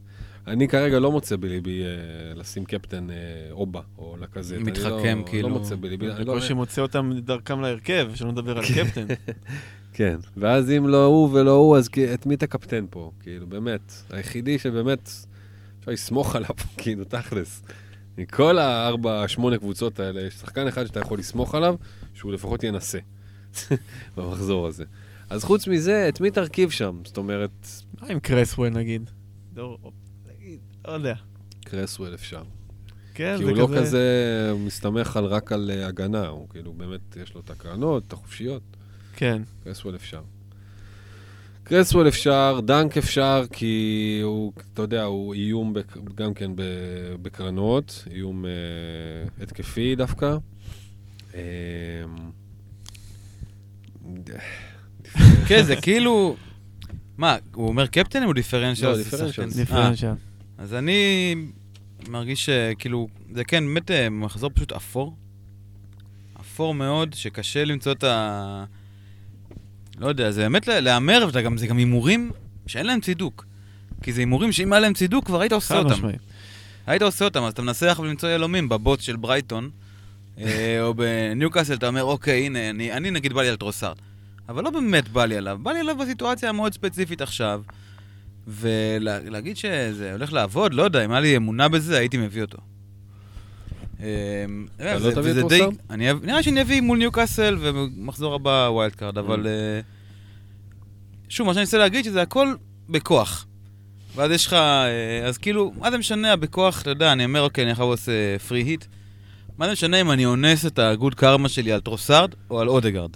אני כרגע לא מוצא בליבי אה, לשים קפטן אה, אובה, או לקזט. מתחכם, לא, כאילו. לא מוצא בליבי. אני לא- בקושי מוצא אותם דרכם להרכב, שלא נדבר על קפטן. כן, ואז אם לא הוא ולא הוא, אז את מי תקפטן פה? כאילו, באמת. היחידי שבאמת אפשר לסמוך עליו, כאילו, תכלס. מכל הארבע, שמונה קבוצות האלה, יש שחקן אחד שאתה יכול לסמוך עליו, שהוא לפחות ינסה במחזור הזה. אז חוץ מזה, את מי תרכיב שם? זאת אומרת... מה עם קרסוול נגיד? נגיד, לא יודע. קרסוול אפשר. כן, כי הוא כזה... לא כזה מסתמך על, רק על uh, הגנה, הוא כאילו באמת, יש לו את הקרנות, את החופשיות. כן. קרסוול אפשר. קרסוול אפשר, דנק אפשר, כי הוא, אתה יודע, הוא איום בק, גם כן בקרנות, איום uh, התקפי דווקא. אה, כן, זה כאילו... מה, הוא אומר קפטן או דיפרנציאל? לא, דיפרנציאל. שחקן- דיפרנציאל. אה, אז אני מרגיש שכאילו, זה כן, באמת אה, מחזור פשוט אפור. אפור מאוד, שקשה למצוא את ה... לא יודע, זה באמת לה- להמר, וזה גם- הימורים שאין להם צידוק. כי זה הימורים שאם היה להם צידוק, כבר היית עושה אותם. משמעי. היית עושה אותם, אז אתה מנסה עכשיו למצוא יהלומים בבוט של ברייטון, אה, או בניוקאסל, אתה אומר, אוקיי, הנה, אני, אני נגיד בא לי על טרוסארד. אבל לא באמת בא לי עליו, בא לי עליו בסיטואציה המאוד ספציפית עכשיו, ולהגיד שזה הולך לעבוד, לא יודע, אם היה לי אמונה בזה, הייתי מביא אותו. אה, אתה לא תביא את אב- נראה שאני אביא מול ניוקאסל, ומחזור הבא wild card, אבל... Mm. אה, שוב, מה שאני רוצה להגיד, שזה הכל בכוח. ואז יש לך, אה, אז כאילו, מה זה משנה בכוח, אתה יודע, אני אומר, אוקיי, אני עכשיו עושה free hit. מה זה משנה אם אני אונס את ה good karma שלי על טרוסארד או על אודגרד?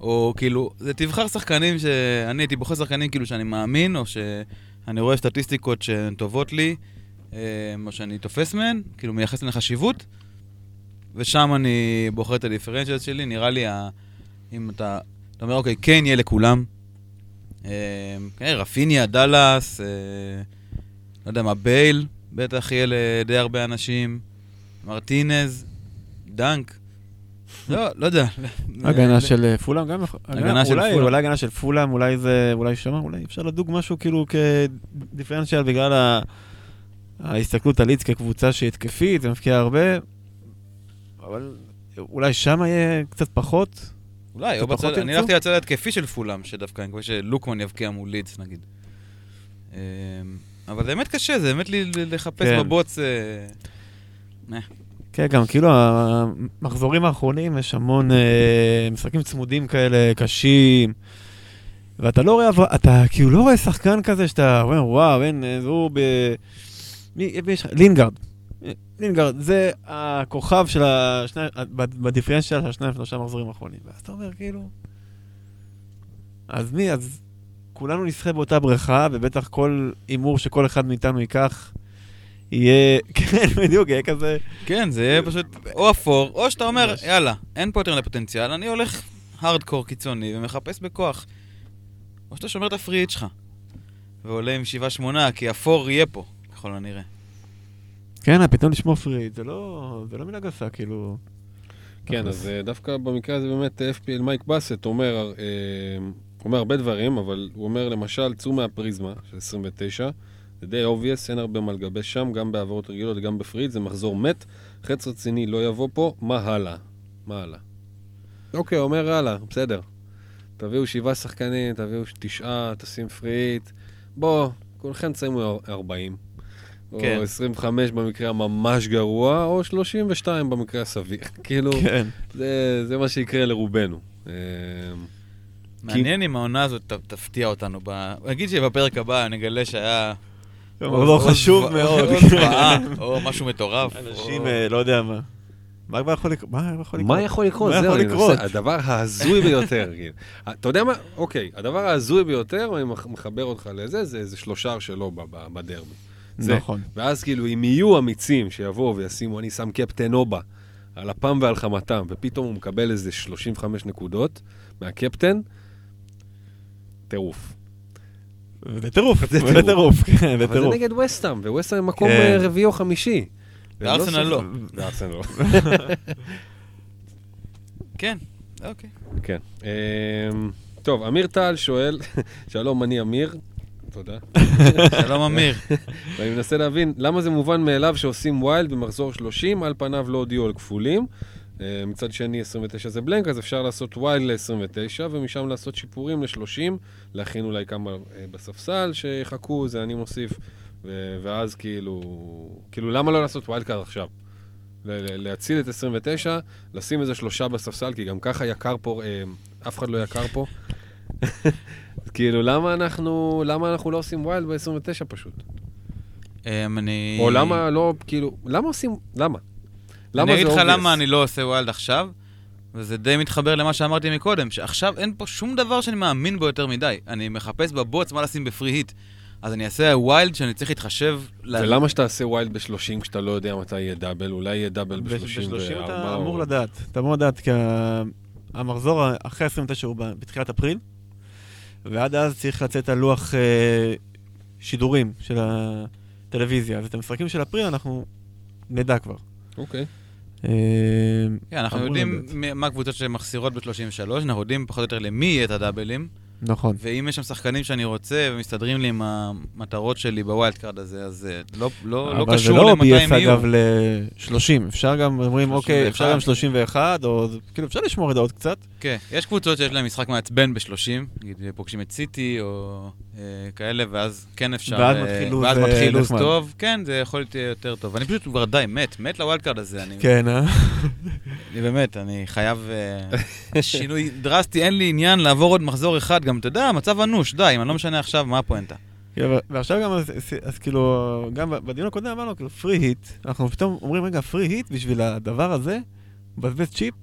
או כאילו, זה תבחר שחקנים שאני הייתי בוחר שחקנים כאילו שאני מאמין, או שאני רואה סטטיסטיקות שהן טובות לי, אה, או שאני תופס מהן, כאילו מייחס להן חשיבות, ושם אני בוחר את הדיפרנציאל שלי, נראה לי, ה... אם אתה, אתה אומר, אוקיי, כן יהיה לכולם. אה, כן, רפיניה, דאלאס, אה, לא יודע מה, בייל, בטח יהיה לדי הרבה אנשים, מרטינז, דנק. לא, לא יודע. הגנה של פולאם גם יכול... הגנה של פולאם. אולי הגנה של פולאם, אולי זה... אולי שמע, אולי אפשר לדוג משהו כאילו כדיפרנציאל בגלל ה- ההסתכלות על לידס כקבוצה שהיא התקפית ומבקיעה הרבה, אבל אולי שם יהיה קצת פחות. אולי, או בצד, אני? הלכתי לצד ההתקפי של פולאם, שדווקא אני מקווה שלוקמן יבקיע מול לידס נגיד. אה, אבל זה באמת קשה, זה באמת לחפש כן. בבוץ... אה, כן, גם כאילו המחזורים האחרונים יש המון אה, משחקים צמודים כאלה, קשים. ואתה לא רואה, אתה כאילו לא רואה שחקן כזה שאתה אומר, וואו, אין, אה, הוא ב... מי, מי יש לך? לינגארד. לינגארד, זה הכוכב של השני, בדיפרנציאל של השניים שלושה מחזורים האחרונים. ואז אתה אומר, כאילו... אז מי, אז כולנו נשחה באותה בריכה, ובטח כל הימור שכל אחד מאיתנו ייקח, יהיה, כן, בדיוק, יהיה כזה... כן, זה יהיה פשוט או אפור, או שאתה אומר. יאללה, אין פה יותר מדי פוטנציאל, אני הולך הארדקור קיצוני ומחפש בכוח. או שאתה שומר את הפריט שלך, ועולה עם שבעה שמונה, כי אפור יהיה פה, ככל הנראה. כן, פתאום לשמוע פריד, זה לא, זה לא מילה גסה, כאילו... כן, אז אה, דווקא במקרה הזה באמת FPL מייק באסט אומר, אה, אומר הרבה דברים, אבל הוא אומר למשל, צאו מהפריזמה של 29, זה די obvious, אין הרבה מה לגבש שם, גם בעבירות רגילות וגם בפריט, זה מחזור מת, חץ רציני לא יבוא פה, מה הלאה? מה הלאה? אוקיי, אומר הלאה, בסדר. תביאו שבעה שחקנים, תביאו תשעה, תשים פריט. בוא, כולכם תסיימו 40. כן. או 25 במקרה הממש גרוע, או 32 במקרה הסביר. כאילו, כן. זה, זה מה שיקרה לרובנו. אה, מעניין אם העונה הזאת ת- תפתיע אותנו. ב- נגיד שבפרק הבא נגלה שהיה... אבל לא חשוב מאוד. או משהו מטורף. אנשים, או- אה, לא יודע מה. מה כבר יכול לקרות? מה יכול לקרות? מה יכול לקרות? הדבר ההזוי ביותר, כאילו. אתה יודע מה? אוקיי, הדבר ההזוי ביותר, אני מח- מחבר אותך לזה, זה שלושה שלו בדרבי. זה. נכון. ואז כאילו, אם יהיו אמיצים שיבואו וישימו, אני שם קפטן אובה על אפם ועל חמתם, ופתאום הוא מקבל איזה 35 נקודות מהקפטן, טירוף. זה טירוף, זה זה טירוף. טירוף, כן, זה אבל זה טירוף. נגד ווסטהאם, וווסטהאם הם מקום כן. אה, רביעי או חמישי. וארסנל לא. וארסנל לא. כן, אוקיי. כן. אמ, טוב, אמיר טל שואל, שלום, אני אמיר. תודה. שלום אמיר. ואני מנסה להבין למה זה מובן מאליו שעושים wild במחזור 30, על פניו לא הודיעו על כפולים. אה, מצד שני, 29 זה blank, אז אפשר לעשות wild ל-29, ומשם לעשות שיפורים ל-30, להכין אולי כמה אה, בספסל שיחכו, זה אני מוסיף, ואז כאילו, כאילו, למה לא לעשות wild card עכשיו? להציל את 29, לשים איזה שלושה בספסל, כי גם ככה יקר פה, אה, אף אחד לא יקר פה. כאילו, למה אנחנו, למה אנחנו לא עושים wild ב-29 פשוט? אמ, אני... או למה לא, כאילו, למה עושים, למה? למה אני אגיד לך? למה אני לא עושה wild עכשיו, וזה די מתחבר למה שאמרתי מקודם, שעכשיו אין פה שום דבר שאני מאמין בו יותר מדי. אני מחפש בבוץ מה לשים ב free hit. אז אני אעשה wild שאני צריך להתחשב... ולמה שאתה wild ב-30 כשאתה לא יודע מתי יהיה double? אולי יהיה דאבל ב-34? ב-30 אתה אמור לדעת. אתה אמור לדעת, כי המחזור אחרי 29 הוא בתחילת אפריל, ועד אז צריך לצאת על לוח אה, שידורים של הטלוויזיה. אז את המשחקים של אפריל אנחנו נדע כבר. אוקיי. אה, כן, אנחנו יודעים מה הקבוצות שמחסירות ב-33, אנחנו יודעים פחות או יותר למי יהיה את הדאבלים, נכון. ואם יש שם שחקנים שאני רוצה ומסתדרים לי עם המטרות שלי ב wild card הזה, אז אה, לא, לא, לא אבל זה קשור לא למתי הם יהיו. אגב ל-30, אפשר גם, אומרים, אוקיי, אפשר גם 31. 31, או כאילו אפשר לשמור את זה עוד קצת. כן, יש קבוצות שיש להן משחק מעצבן ב-30, נגיד פוגשים את סיטי או אה, כאלה, ואז כן אפשר... ואז אה, מתחיל לוז, ואז אה, מתחיל לוז. טוב, כן, זה יכול להיות יותר טוב. אני פשוט כבר די מת, מת ל wild card הזה. אני, כן, אה? אני באמת, אני חייב אה, שינוי דרסטי, אין לי עניין לעבור עוד מחזור אחד, גם, אתה יודע, מצב אנוש, די, אם אני לא משנה עכשיו, מה הפואנטה? כן, ועכשיו גם, אז, אז, אז כאילו, גם בדיון הקודם אמרנו, כאילו, free hit, אנחנו פתאום אומרים, רגע, free hit בשביל הדבר הזה, מבזבז צ'יפ,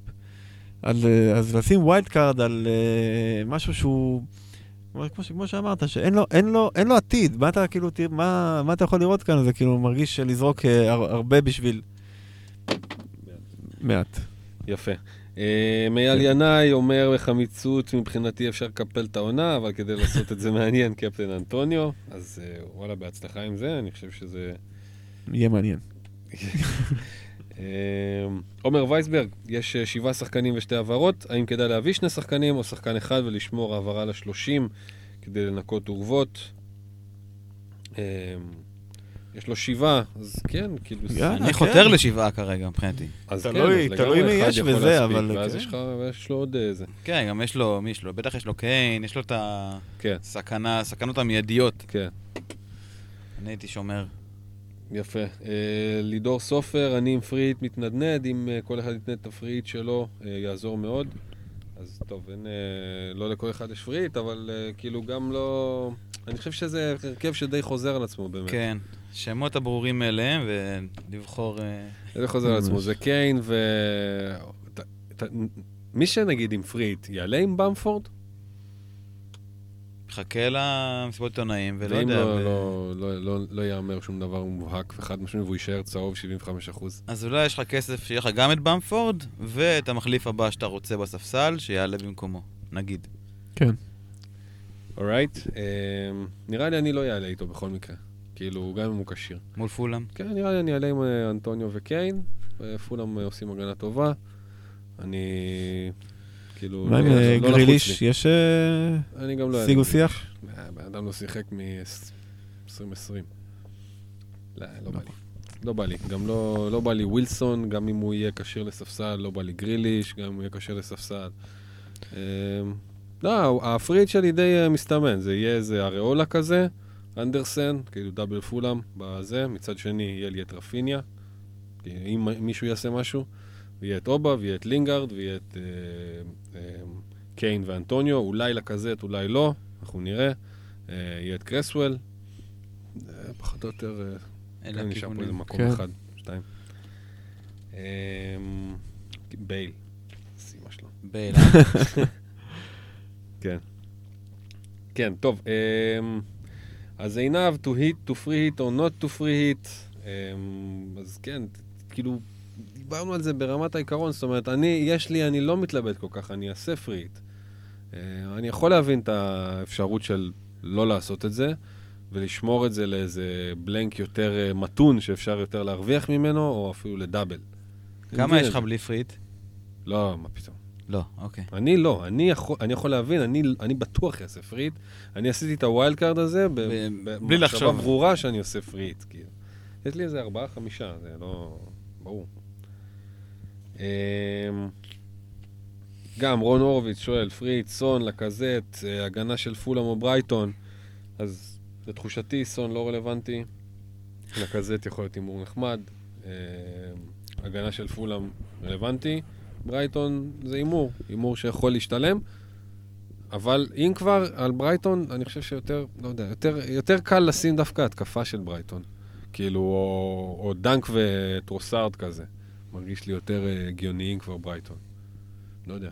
על, אה, אז לשים wild card על אה, משהו שהוא, כמו, כמו, שאמרת, שאין לו, אין לו, אין לו עתיד, מה אתה כאילו, תראה, מה, מה אתה יכול לראות כאן, זה כאילו מרגיש לזרוק אה, הר, הרבה בשביל מעט. יפה. אה, אייל ינאי אומר בחמיצות, מבחינתי אפשר לקפל את העונה, אבל כדי לעשות את זה מעניין, קפטן אנטוניו, אז אה, וואלה, בהצלחה עם זה, אני חושב שזה... יהיה מעניין. אה, עומר וייסברג, יש אה, שבעה שחקנים ושתי העברות, האם כדאי להביא שני שחקנים או שחקן אחד ולשמור העברה לשלושים כדי לנקות עורבות? אה, יש לו שבעה, אז כן, כאילו... אני כן. חותר לשבעה כרגע, מבחינתי. אז תלוי- כן, אז תלוי לגמרי מי אחד יש יכול וזה, להספיק, אבל ואז כן. יש לו עוד איזה. כן, גם יש לו, מי יש לו? בטח יש לו קיין, יש לו את הסכנה, הסכנות המיידיות. כן. אני הייתי שומר. יפה. אה, לידור סופר, אני עם free hit מתנדנד, אם אה, כל אחד ייתן את ה free hit שלו, אה, יעזור מאוד. אז טוב, אין, אה, לא לכל אחד יש free hit, אבל אה, כאילו גם לא... אני חושב שזה הרכב שדי חוזר על עצמו באמת. כן. שמות הברורים מאליהם ולבחור... זה חוזר על עצמו. זה קיין ו... ת- ת- מי שנגיד עם פריט, יעלה עם במפורד? מחכה למסיבות עיתונאים, ולא ואם יודע. לא, ו- לא, לא, לא, לא יאמר שום דבר מובהק וחד משמעי, והוא יישאר צהוב 75 אחוז. אז אולי יש לך כסף שיהיה לך גם את במפורד, ואת המחליף הבא שאתה רוצה בספסל, שיעלה במקומו, נגיד. כן. אורייט? Um, נראה לי אני לא אעלה איתו בכל מקרה. כאילו, גם אם הוא כשיר. מול פולאם. כן, נראה לי אני אעלה עם אה, אנטוניו וקיין, ופולאם אה, עושים הגנה טובה. אני... כאילו, מה עם לא- אה, גריליש? לי. יש... אני גם. היה שיג ושיח? גריליש. אה, בן אדם לא שיחק מ-2020. לא, לא בא לי. לא בא לי. גם לא, לא בא לי ווילסון, גם אם הוא יהיה כשיר לספסל, לא בא לי גריליש, גם אם הוא יהיה כשיר לספסל. אה, לא, ה free hit שלי די אה, מסתמן, זה יהיה איזה אריאולה כזה, אנדרסן, כאילו double פולאם בזה, מצד שני יהיה לי את רפיניה, אם מישהו יעשה משהו, ויהיה את אובה, ויהיה את לינגארד, ויהיה את אה, אה, קיין ואנטוניו, אולי לקזט, אולי לא, אנחנו נראה. אה, יהיה את קרסוול, אה, פחות או יותר, אה, אלה כן, נשאר פה איזה. מקום כן. אחד, שתיים. אה, בייל, סימה שלו. בייל. כן. כן, טוב. Um, אז עינב, to hit, to free hit or not to free hit. Um, אז כן, כאילו, דיברנו על זה ברמת העיקרון, זאת אומרת, אני, יש לי, אני לא מתלבט כל כך, אני אעשה hit. Uh, אני יכול להבין את האפשרות של לא לעשות את זה, ולשמור את זה לאיזה בלנק יותר uh, מתון, שאפשר יותר להרוויח ממנו, או אפילו לדאבל. כמה יש לך. בלי free hit? לא, מה פתאום. לא, אוקיי. אני לא, אני יכול, אני יכול להבין, אני, אני בטוח אעשה free hit. אני עשיתי את ה wild card הזה, ב- ב- בלי במחשבה לחשוב. ברור שאני עושה free hit, כאילו. יש לי איזה ארבעה, חמישה, זה לא... ברור. אמ, גם רון הורוביץ שואל, free hit, סון, לקזט, אה, הגנה של פולאם או ברייטון. אז לתחושתי, סון לא רלוונטי. לקזט יכול להיות הימור נחמד. אמ, הגנה של פולאם רלוונטי. ברייטון זה הימור, הימור שיכול להשתלם. אבל אם כבר על ברייטון, אני חושב שיותר, לא יודע, יותר, יותר קל לשים דווקא התקפה של ברייטון. כאילו, או, או דנק וטרוסארד כזה. מרגיש לי יותר אה, הגיוניים כבר ברייטון. לא יודע.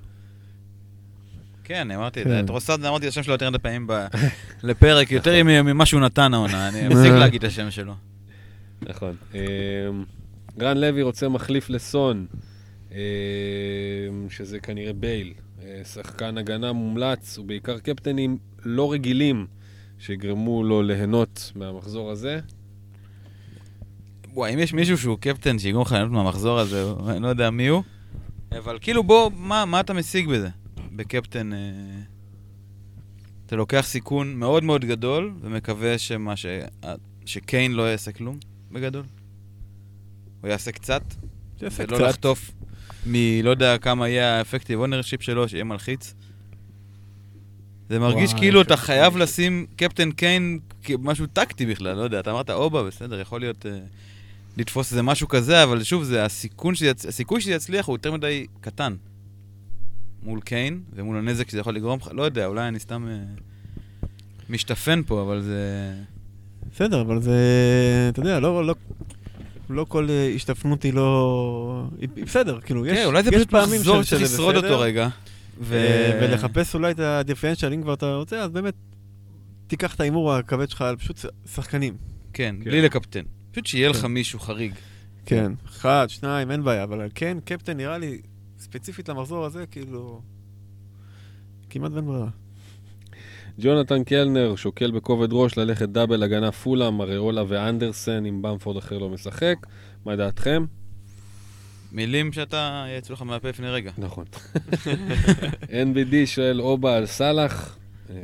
כן, אמרתי את כן. זה. טרוסארד, אמרתי את השם שלו יותר מדי פעמים ב- לפרק, יותר ממה שהוא נתן העונה. אני מפסיק להגיד את השם שלו. נכון. אמ, רן לוי רוצה מחליף לסון, אמ, שזה כנראה בייל. אה, שחקן הגנה מומלץ, ובעיקר קפטנים לא רגילים, שיגרמו לו ליהנות מהמחזור הזה. וואי, אם יש מישהו שהוא קפטן שיגרום לך ליהנות מהמחזור הזה, אני לא יודע מי הוא. אבל כאילו בוא, מה, מה אתה משיג בזה? בקפטן... אה, אתה לוקח סיכון מאוד מאוד גדול, ומקווה שמה ש... אה, שקיין לא יעשה כלום, בגדול. הוא יעשה קצת, יפה ולא קצת. לחטוף מלא יודע כמה יהיה ה effective ownership שלו, שיהיה מלחיץ. זה מרגיש וואי, כאילו אתה חייב. לשים קפטן קיין כמשהו טקטי בכלל, לא יודע, אתה אמרת אובה, בסדר, יכול להיות אה, לתפוס איזה משהו כזה, אבל שוב, זה הסיכון שיצ... הסיכוי שזה יצליח הוא יותר מדי קטן. מול קיין, ומול הנזק שזה יכול לגרום לך, לא יודע, אולי אני סתם אה, משתפן פה, אבל זה... בסדר, אבל זה, אתה יודע, לא, לא, לא כל אה, השתפנות היא לא... היא, בסדר, כאילו, יש, כן, אולי זה יש פשוט פעמים מחזור שצריך שזה לשרוד אותו רגע. ו... ו... ולחפש אולי את הדיפרנציאל, אם כבר אתה רוצה, אז באמת, תיקח את ההימור הכבד שלך על פשוט שחקנים. כן, כן. בלי לקפטן. פשוט שיהיה לך כן. מישהו חריג. כן, אחד, שניים, אין בעיה, אבל כן, קפטן נראה לי, ספציפית למחזור הזה, כאילו, כמעט ואין ברירה. ג'ונתן קלנר שוקל בכובד ראש ללכת דאבל הגנה פולאם, אריאולה ואנדרסן, אם במפורד אחר לא משחק. מה דעתכם? מילים שאתה, יצאו לך מהפה לפני רגע. נכון. NBD שואל אובה על סאלח. אה,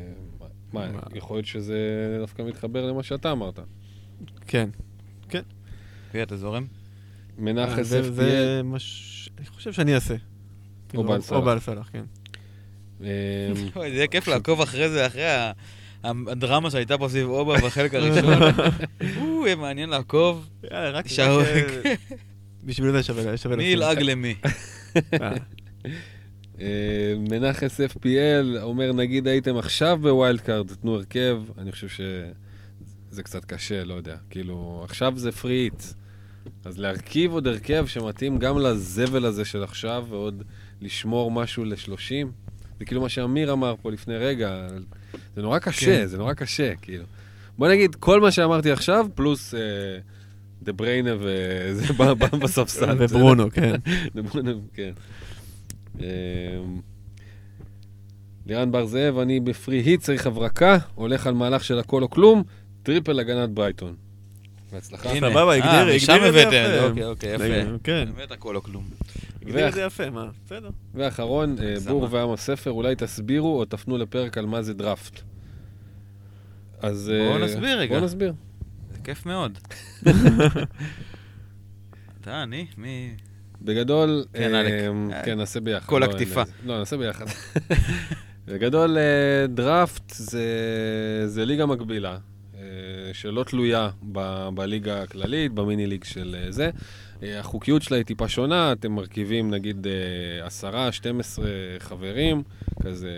מה, מה? יכול להיות שזה דווקא מתחבר למה שאתה אמרת. כן. אוקיי, אתה זורם? מנחס זה- FPL. זה מה ש... אני חושב שאני אעשה. כאילו, בעל סלאח. או בעל סלאח, כן. אה, אוי, זה יהיה כיף לעקוב אחרי זה, אחרי ה- הדרמה שהייתה פה סביב אובה בחלק הראשון. או, יהיה מעניין לעקוב. יאללה, רק... אה, בשביל זה שווה שווה מי. ילעג למי? אה, אה, מנחס FPL אומר, נגיד הייתם עכשיו ב wild card, תנו הרכב, אני חושב שזה קצת קשה, לא יודע. כאילו, עכשיו זה free hit. אז להרכיב עוד הרכב שמתאים גם לזבל הזה של עכשיו, ועוד לשמור משהו ל-30, זה כאילו מה שאמיר אמר פה לפני רגע, זה נורא קשה, כן. זה נורא קשה, כאילו. בוא נגיד, כל מה שאמרתי עכשיו, פלוס אה, דה בריינה וזה בא בא בספסל. וברונו, כן. לברונו, כן. אמ, לירן בר זאב, אני ב free hit, צריך הברקה, הולך על מהלך של הכל או כלום, triple הגנת ברייטון. בהצלחה. הנה. סבבה, הגדיר הגדיר את זה יפה. אוקיי, אוקיי, יפה. כן. באמת הכל או כלום. הגדיר את זה יפה, מה? בסדר. ואחרון, אה. בור ועם הספר, אולי תסבירו או תפנו לפרק על מה זה דראפט. אז... בואו אה, נסביר רגע. בואו נסביר. זה כיף מאוד. אתה, אני? מי... בגדול, כן, אה, אלק. כן, נעשה ביחד. כל לא, הקטיפה. אין- לא, נעשה ביחד. בגדול, דראפט זה, זה ליגה מקבילה, שלא תלויה ב, בליגה הכללית, במיני ליג של אה, זה. אה, החוקיות שלה היא טיפה שונה, אתם מרכיבים נגיד אה, עשרה, 12 חברים, כזה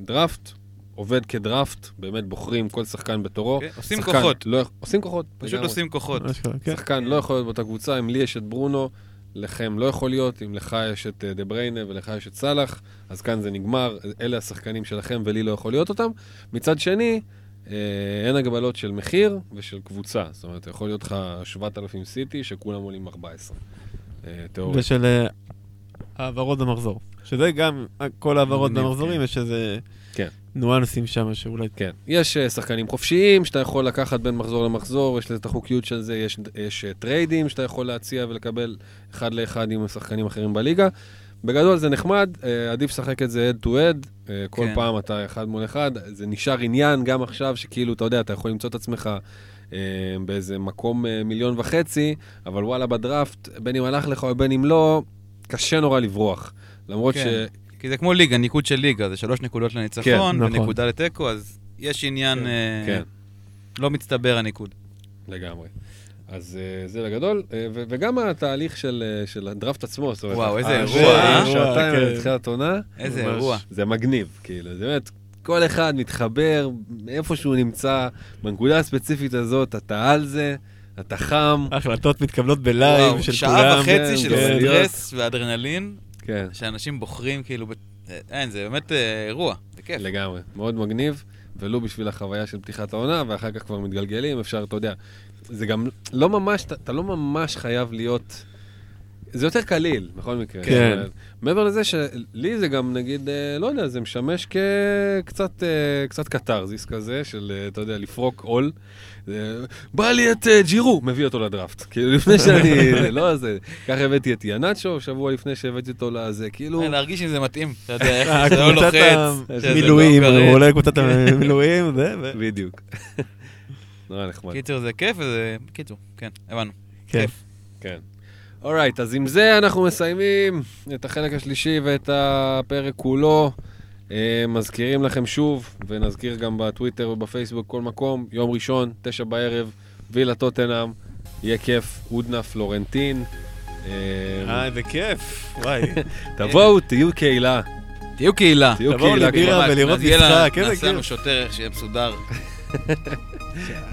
דראפט. עובד כדראפט, באמת בוחרים כל שחקן בתורו. כן, עושים שחקן כוחות. לא, עושים כוחות. פשוט לגמרי. עושים כוחות. כן. שחקן לא יכול להיות באותה קבוצה, אם לי יש את ברונו, לכם לא יכול להיות, אם לך יש את אה, דה בריינה ולך יש את סאלח, אז כאן זה נגמר, אלה השחקנים שלכם ולי לא יכול להיות אותם. מצד שני, אה, אין הגבלות של מחיר ושל קבוצה, זאת אומרת, יכול להיות לך 7,000 סיטי שכולם עולים 14. אה, תיאוריה. ושל אה, העברות במחזור. שזה גם, אה, כל העברות במחזורים, כן. יש איזה כן. ניואנסים שם שאולי... כן. יש אה, שחקנים חופשיים שאתה יכול לקחת בין מחזור למחזור, יש לזה את החוקיות של זה, יש, יש אה, טריידים שאתה יכול להציע ולקבל אחד לאחד עם שחקנים אחרים בליגה. בגדול זה נחמד, אה, עדיף לשחק את זה head to head, אה, כל כן. פעם אתה אחד מול אחד, זה נשאר עניין גם עכשיו, שכאילו, אתה יודע, אתה יכול למצוא את עצמך אה, באיזה מקום אה, מיליון וחצי, אבל וואלה, בדראפט, בין אם הלך לך או בין אם לא, קשה נורא לברוח. למרות כן. ש... כי זה כמו ליגה, ניקוד של ליגה, זה שלוש נקודות לניצחון כן, נכון. ונקודה לתיקו, אז יש עניין, כן, אה, כן. לא מצטבר הניקוד. לגמרי. אז אה, זה בגדול, ו- וגם התהליך של, אה, של הדראפט עצמו, זאת אומרת, וואו, איזה אירוע, זה אה? שעתיים כן. לתחילת עונה, איזה ממש. אירוע. זה מגניב, כאילו, זה באמת, כל אחד מתחבר מאיפה שהוא נמצא, בנקודה הספציפית הזאת, אתה על זה, אתה חם, ההחלטות מתקבלות ב live וואו, של שעה כולם. כן, וחצי של כן. סטרס ואדרנלין, כן, שאנשים בוחרים כאילו, ב- אה, אין, זה באמת אה, אירוע, זה כיף. לגמרי, מאוד מגניב, ולו בשביל החוויה של פתיחת העונה, ואחר כך כבר מתגלגלים, אפשר, אתה יודע, זה גם לא ממש, אתה, אתה לא ממש חייב להיות... זה יותר קליל, בכל מקרה. כן. מעבר לזה שלי זה גם, נגיד, אה, לא יודע, זה משמש כקצת אה, קצת קתרזיס כזה, של, אה, אתה יודע, לפרוק עול. בא לי את ג'ירו, מביא אותו לדראפט. כאילו, לפני שאני, זה לא זה. ככה הבאתי את ינאצ'ו, שבוע לפני שהבאתי אותו לזה, כאילו... להרגיש אם זה מתאים, אתה יודע, איך זה לא קבוצת לוחץ, לא המילואים, כרת. הוא עולה לקבוצת המילואים, זה, ו... בדיוק. נורא נחמד. קיצור, זה כיף וזה... קיצור, כן, הבנו. כן. כן. אורייט, אז עם זה אנחנו מסיימים את החלק השלישי ואת הפרק כולו. אה, מזכירים לכם שוב, ונזכיר גם בטוויטר ובפייסבוק, כל מקום, יום ראשון, תשע בערב, וילה טוטנאם, יהיה כיף, הודנה פלורנטין. אה, איזה כיף, וואי. תבואו, תהיו קהילה. תהיו קהילה. תהיו תבואו קהילה. לבירה כבר. ממש, ולראות משחק, איזה נעשה לנו כיף. שוטר, שיהיה מסודר.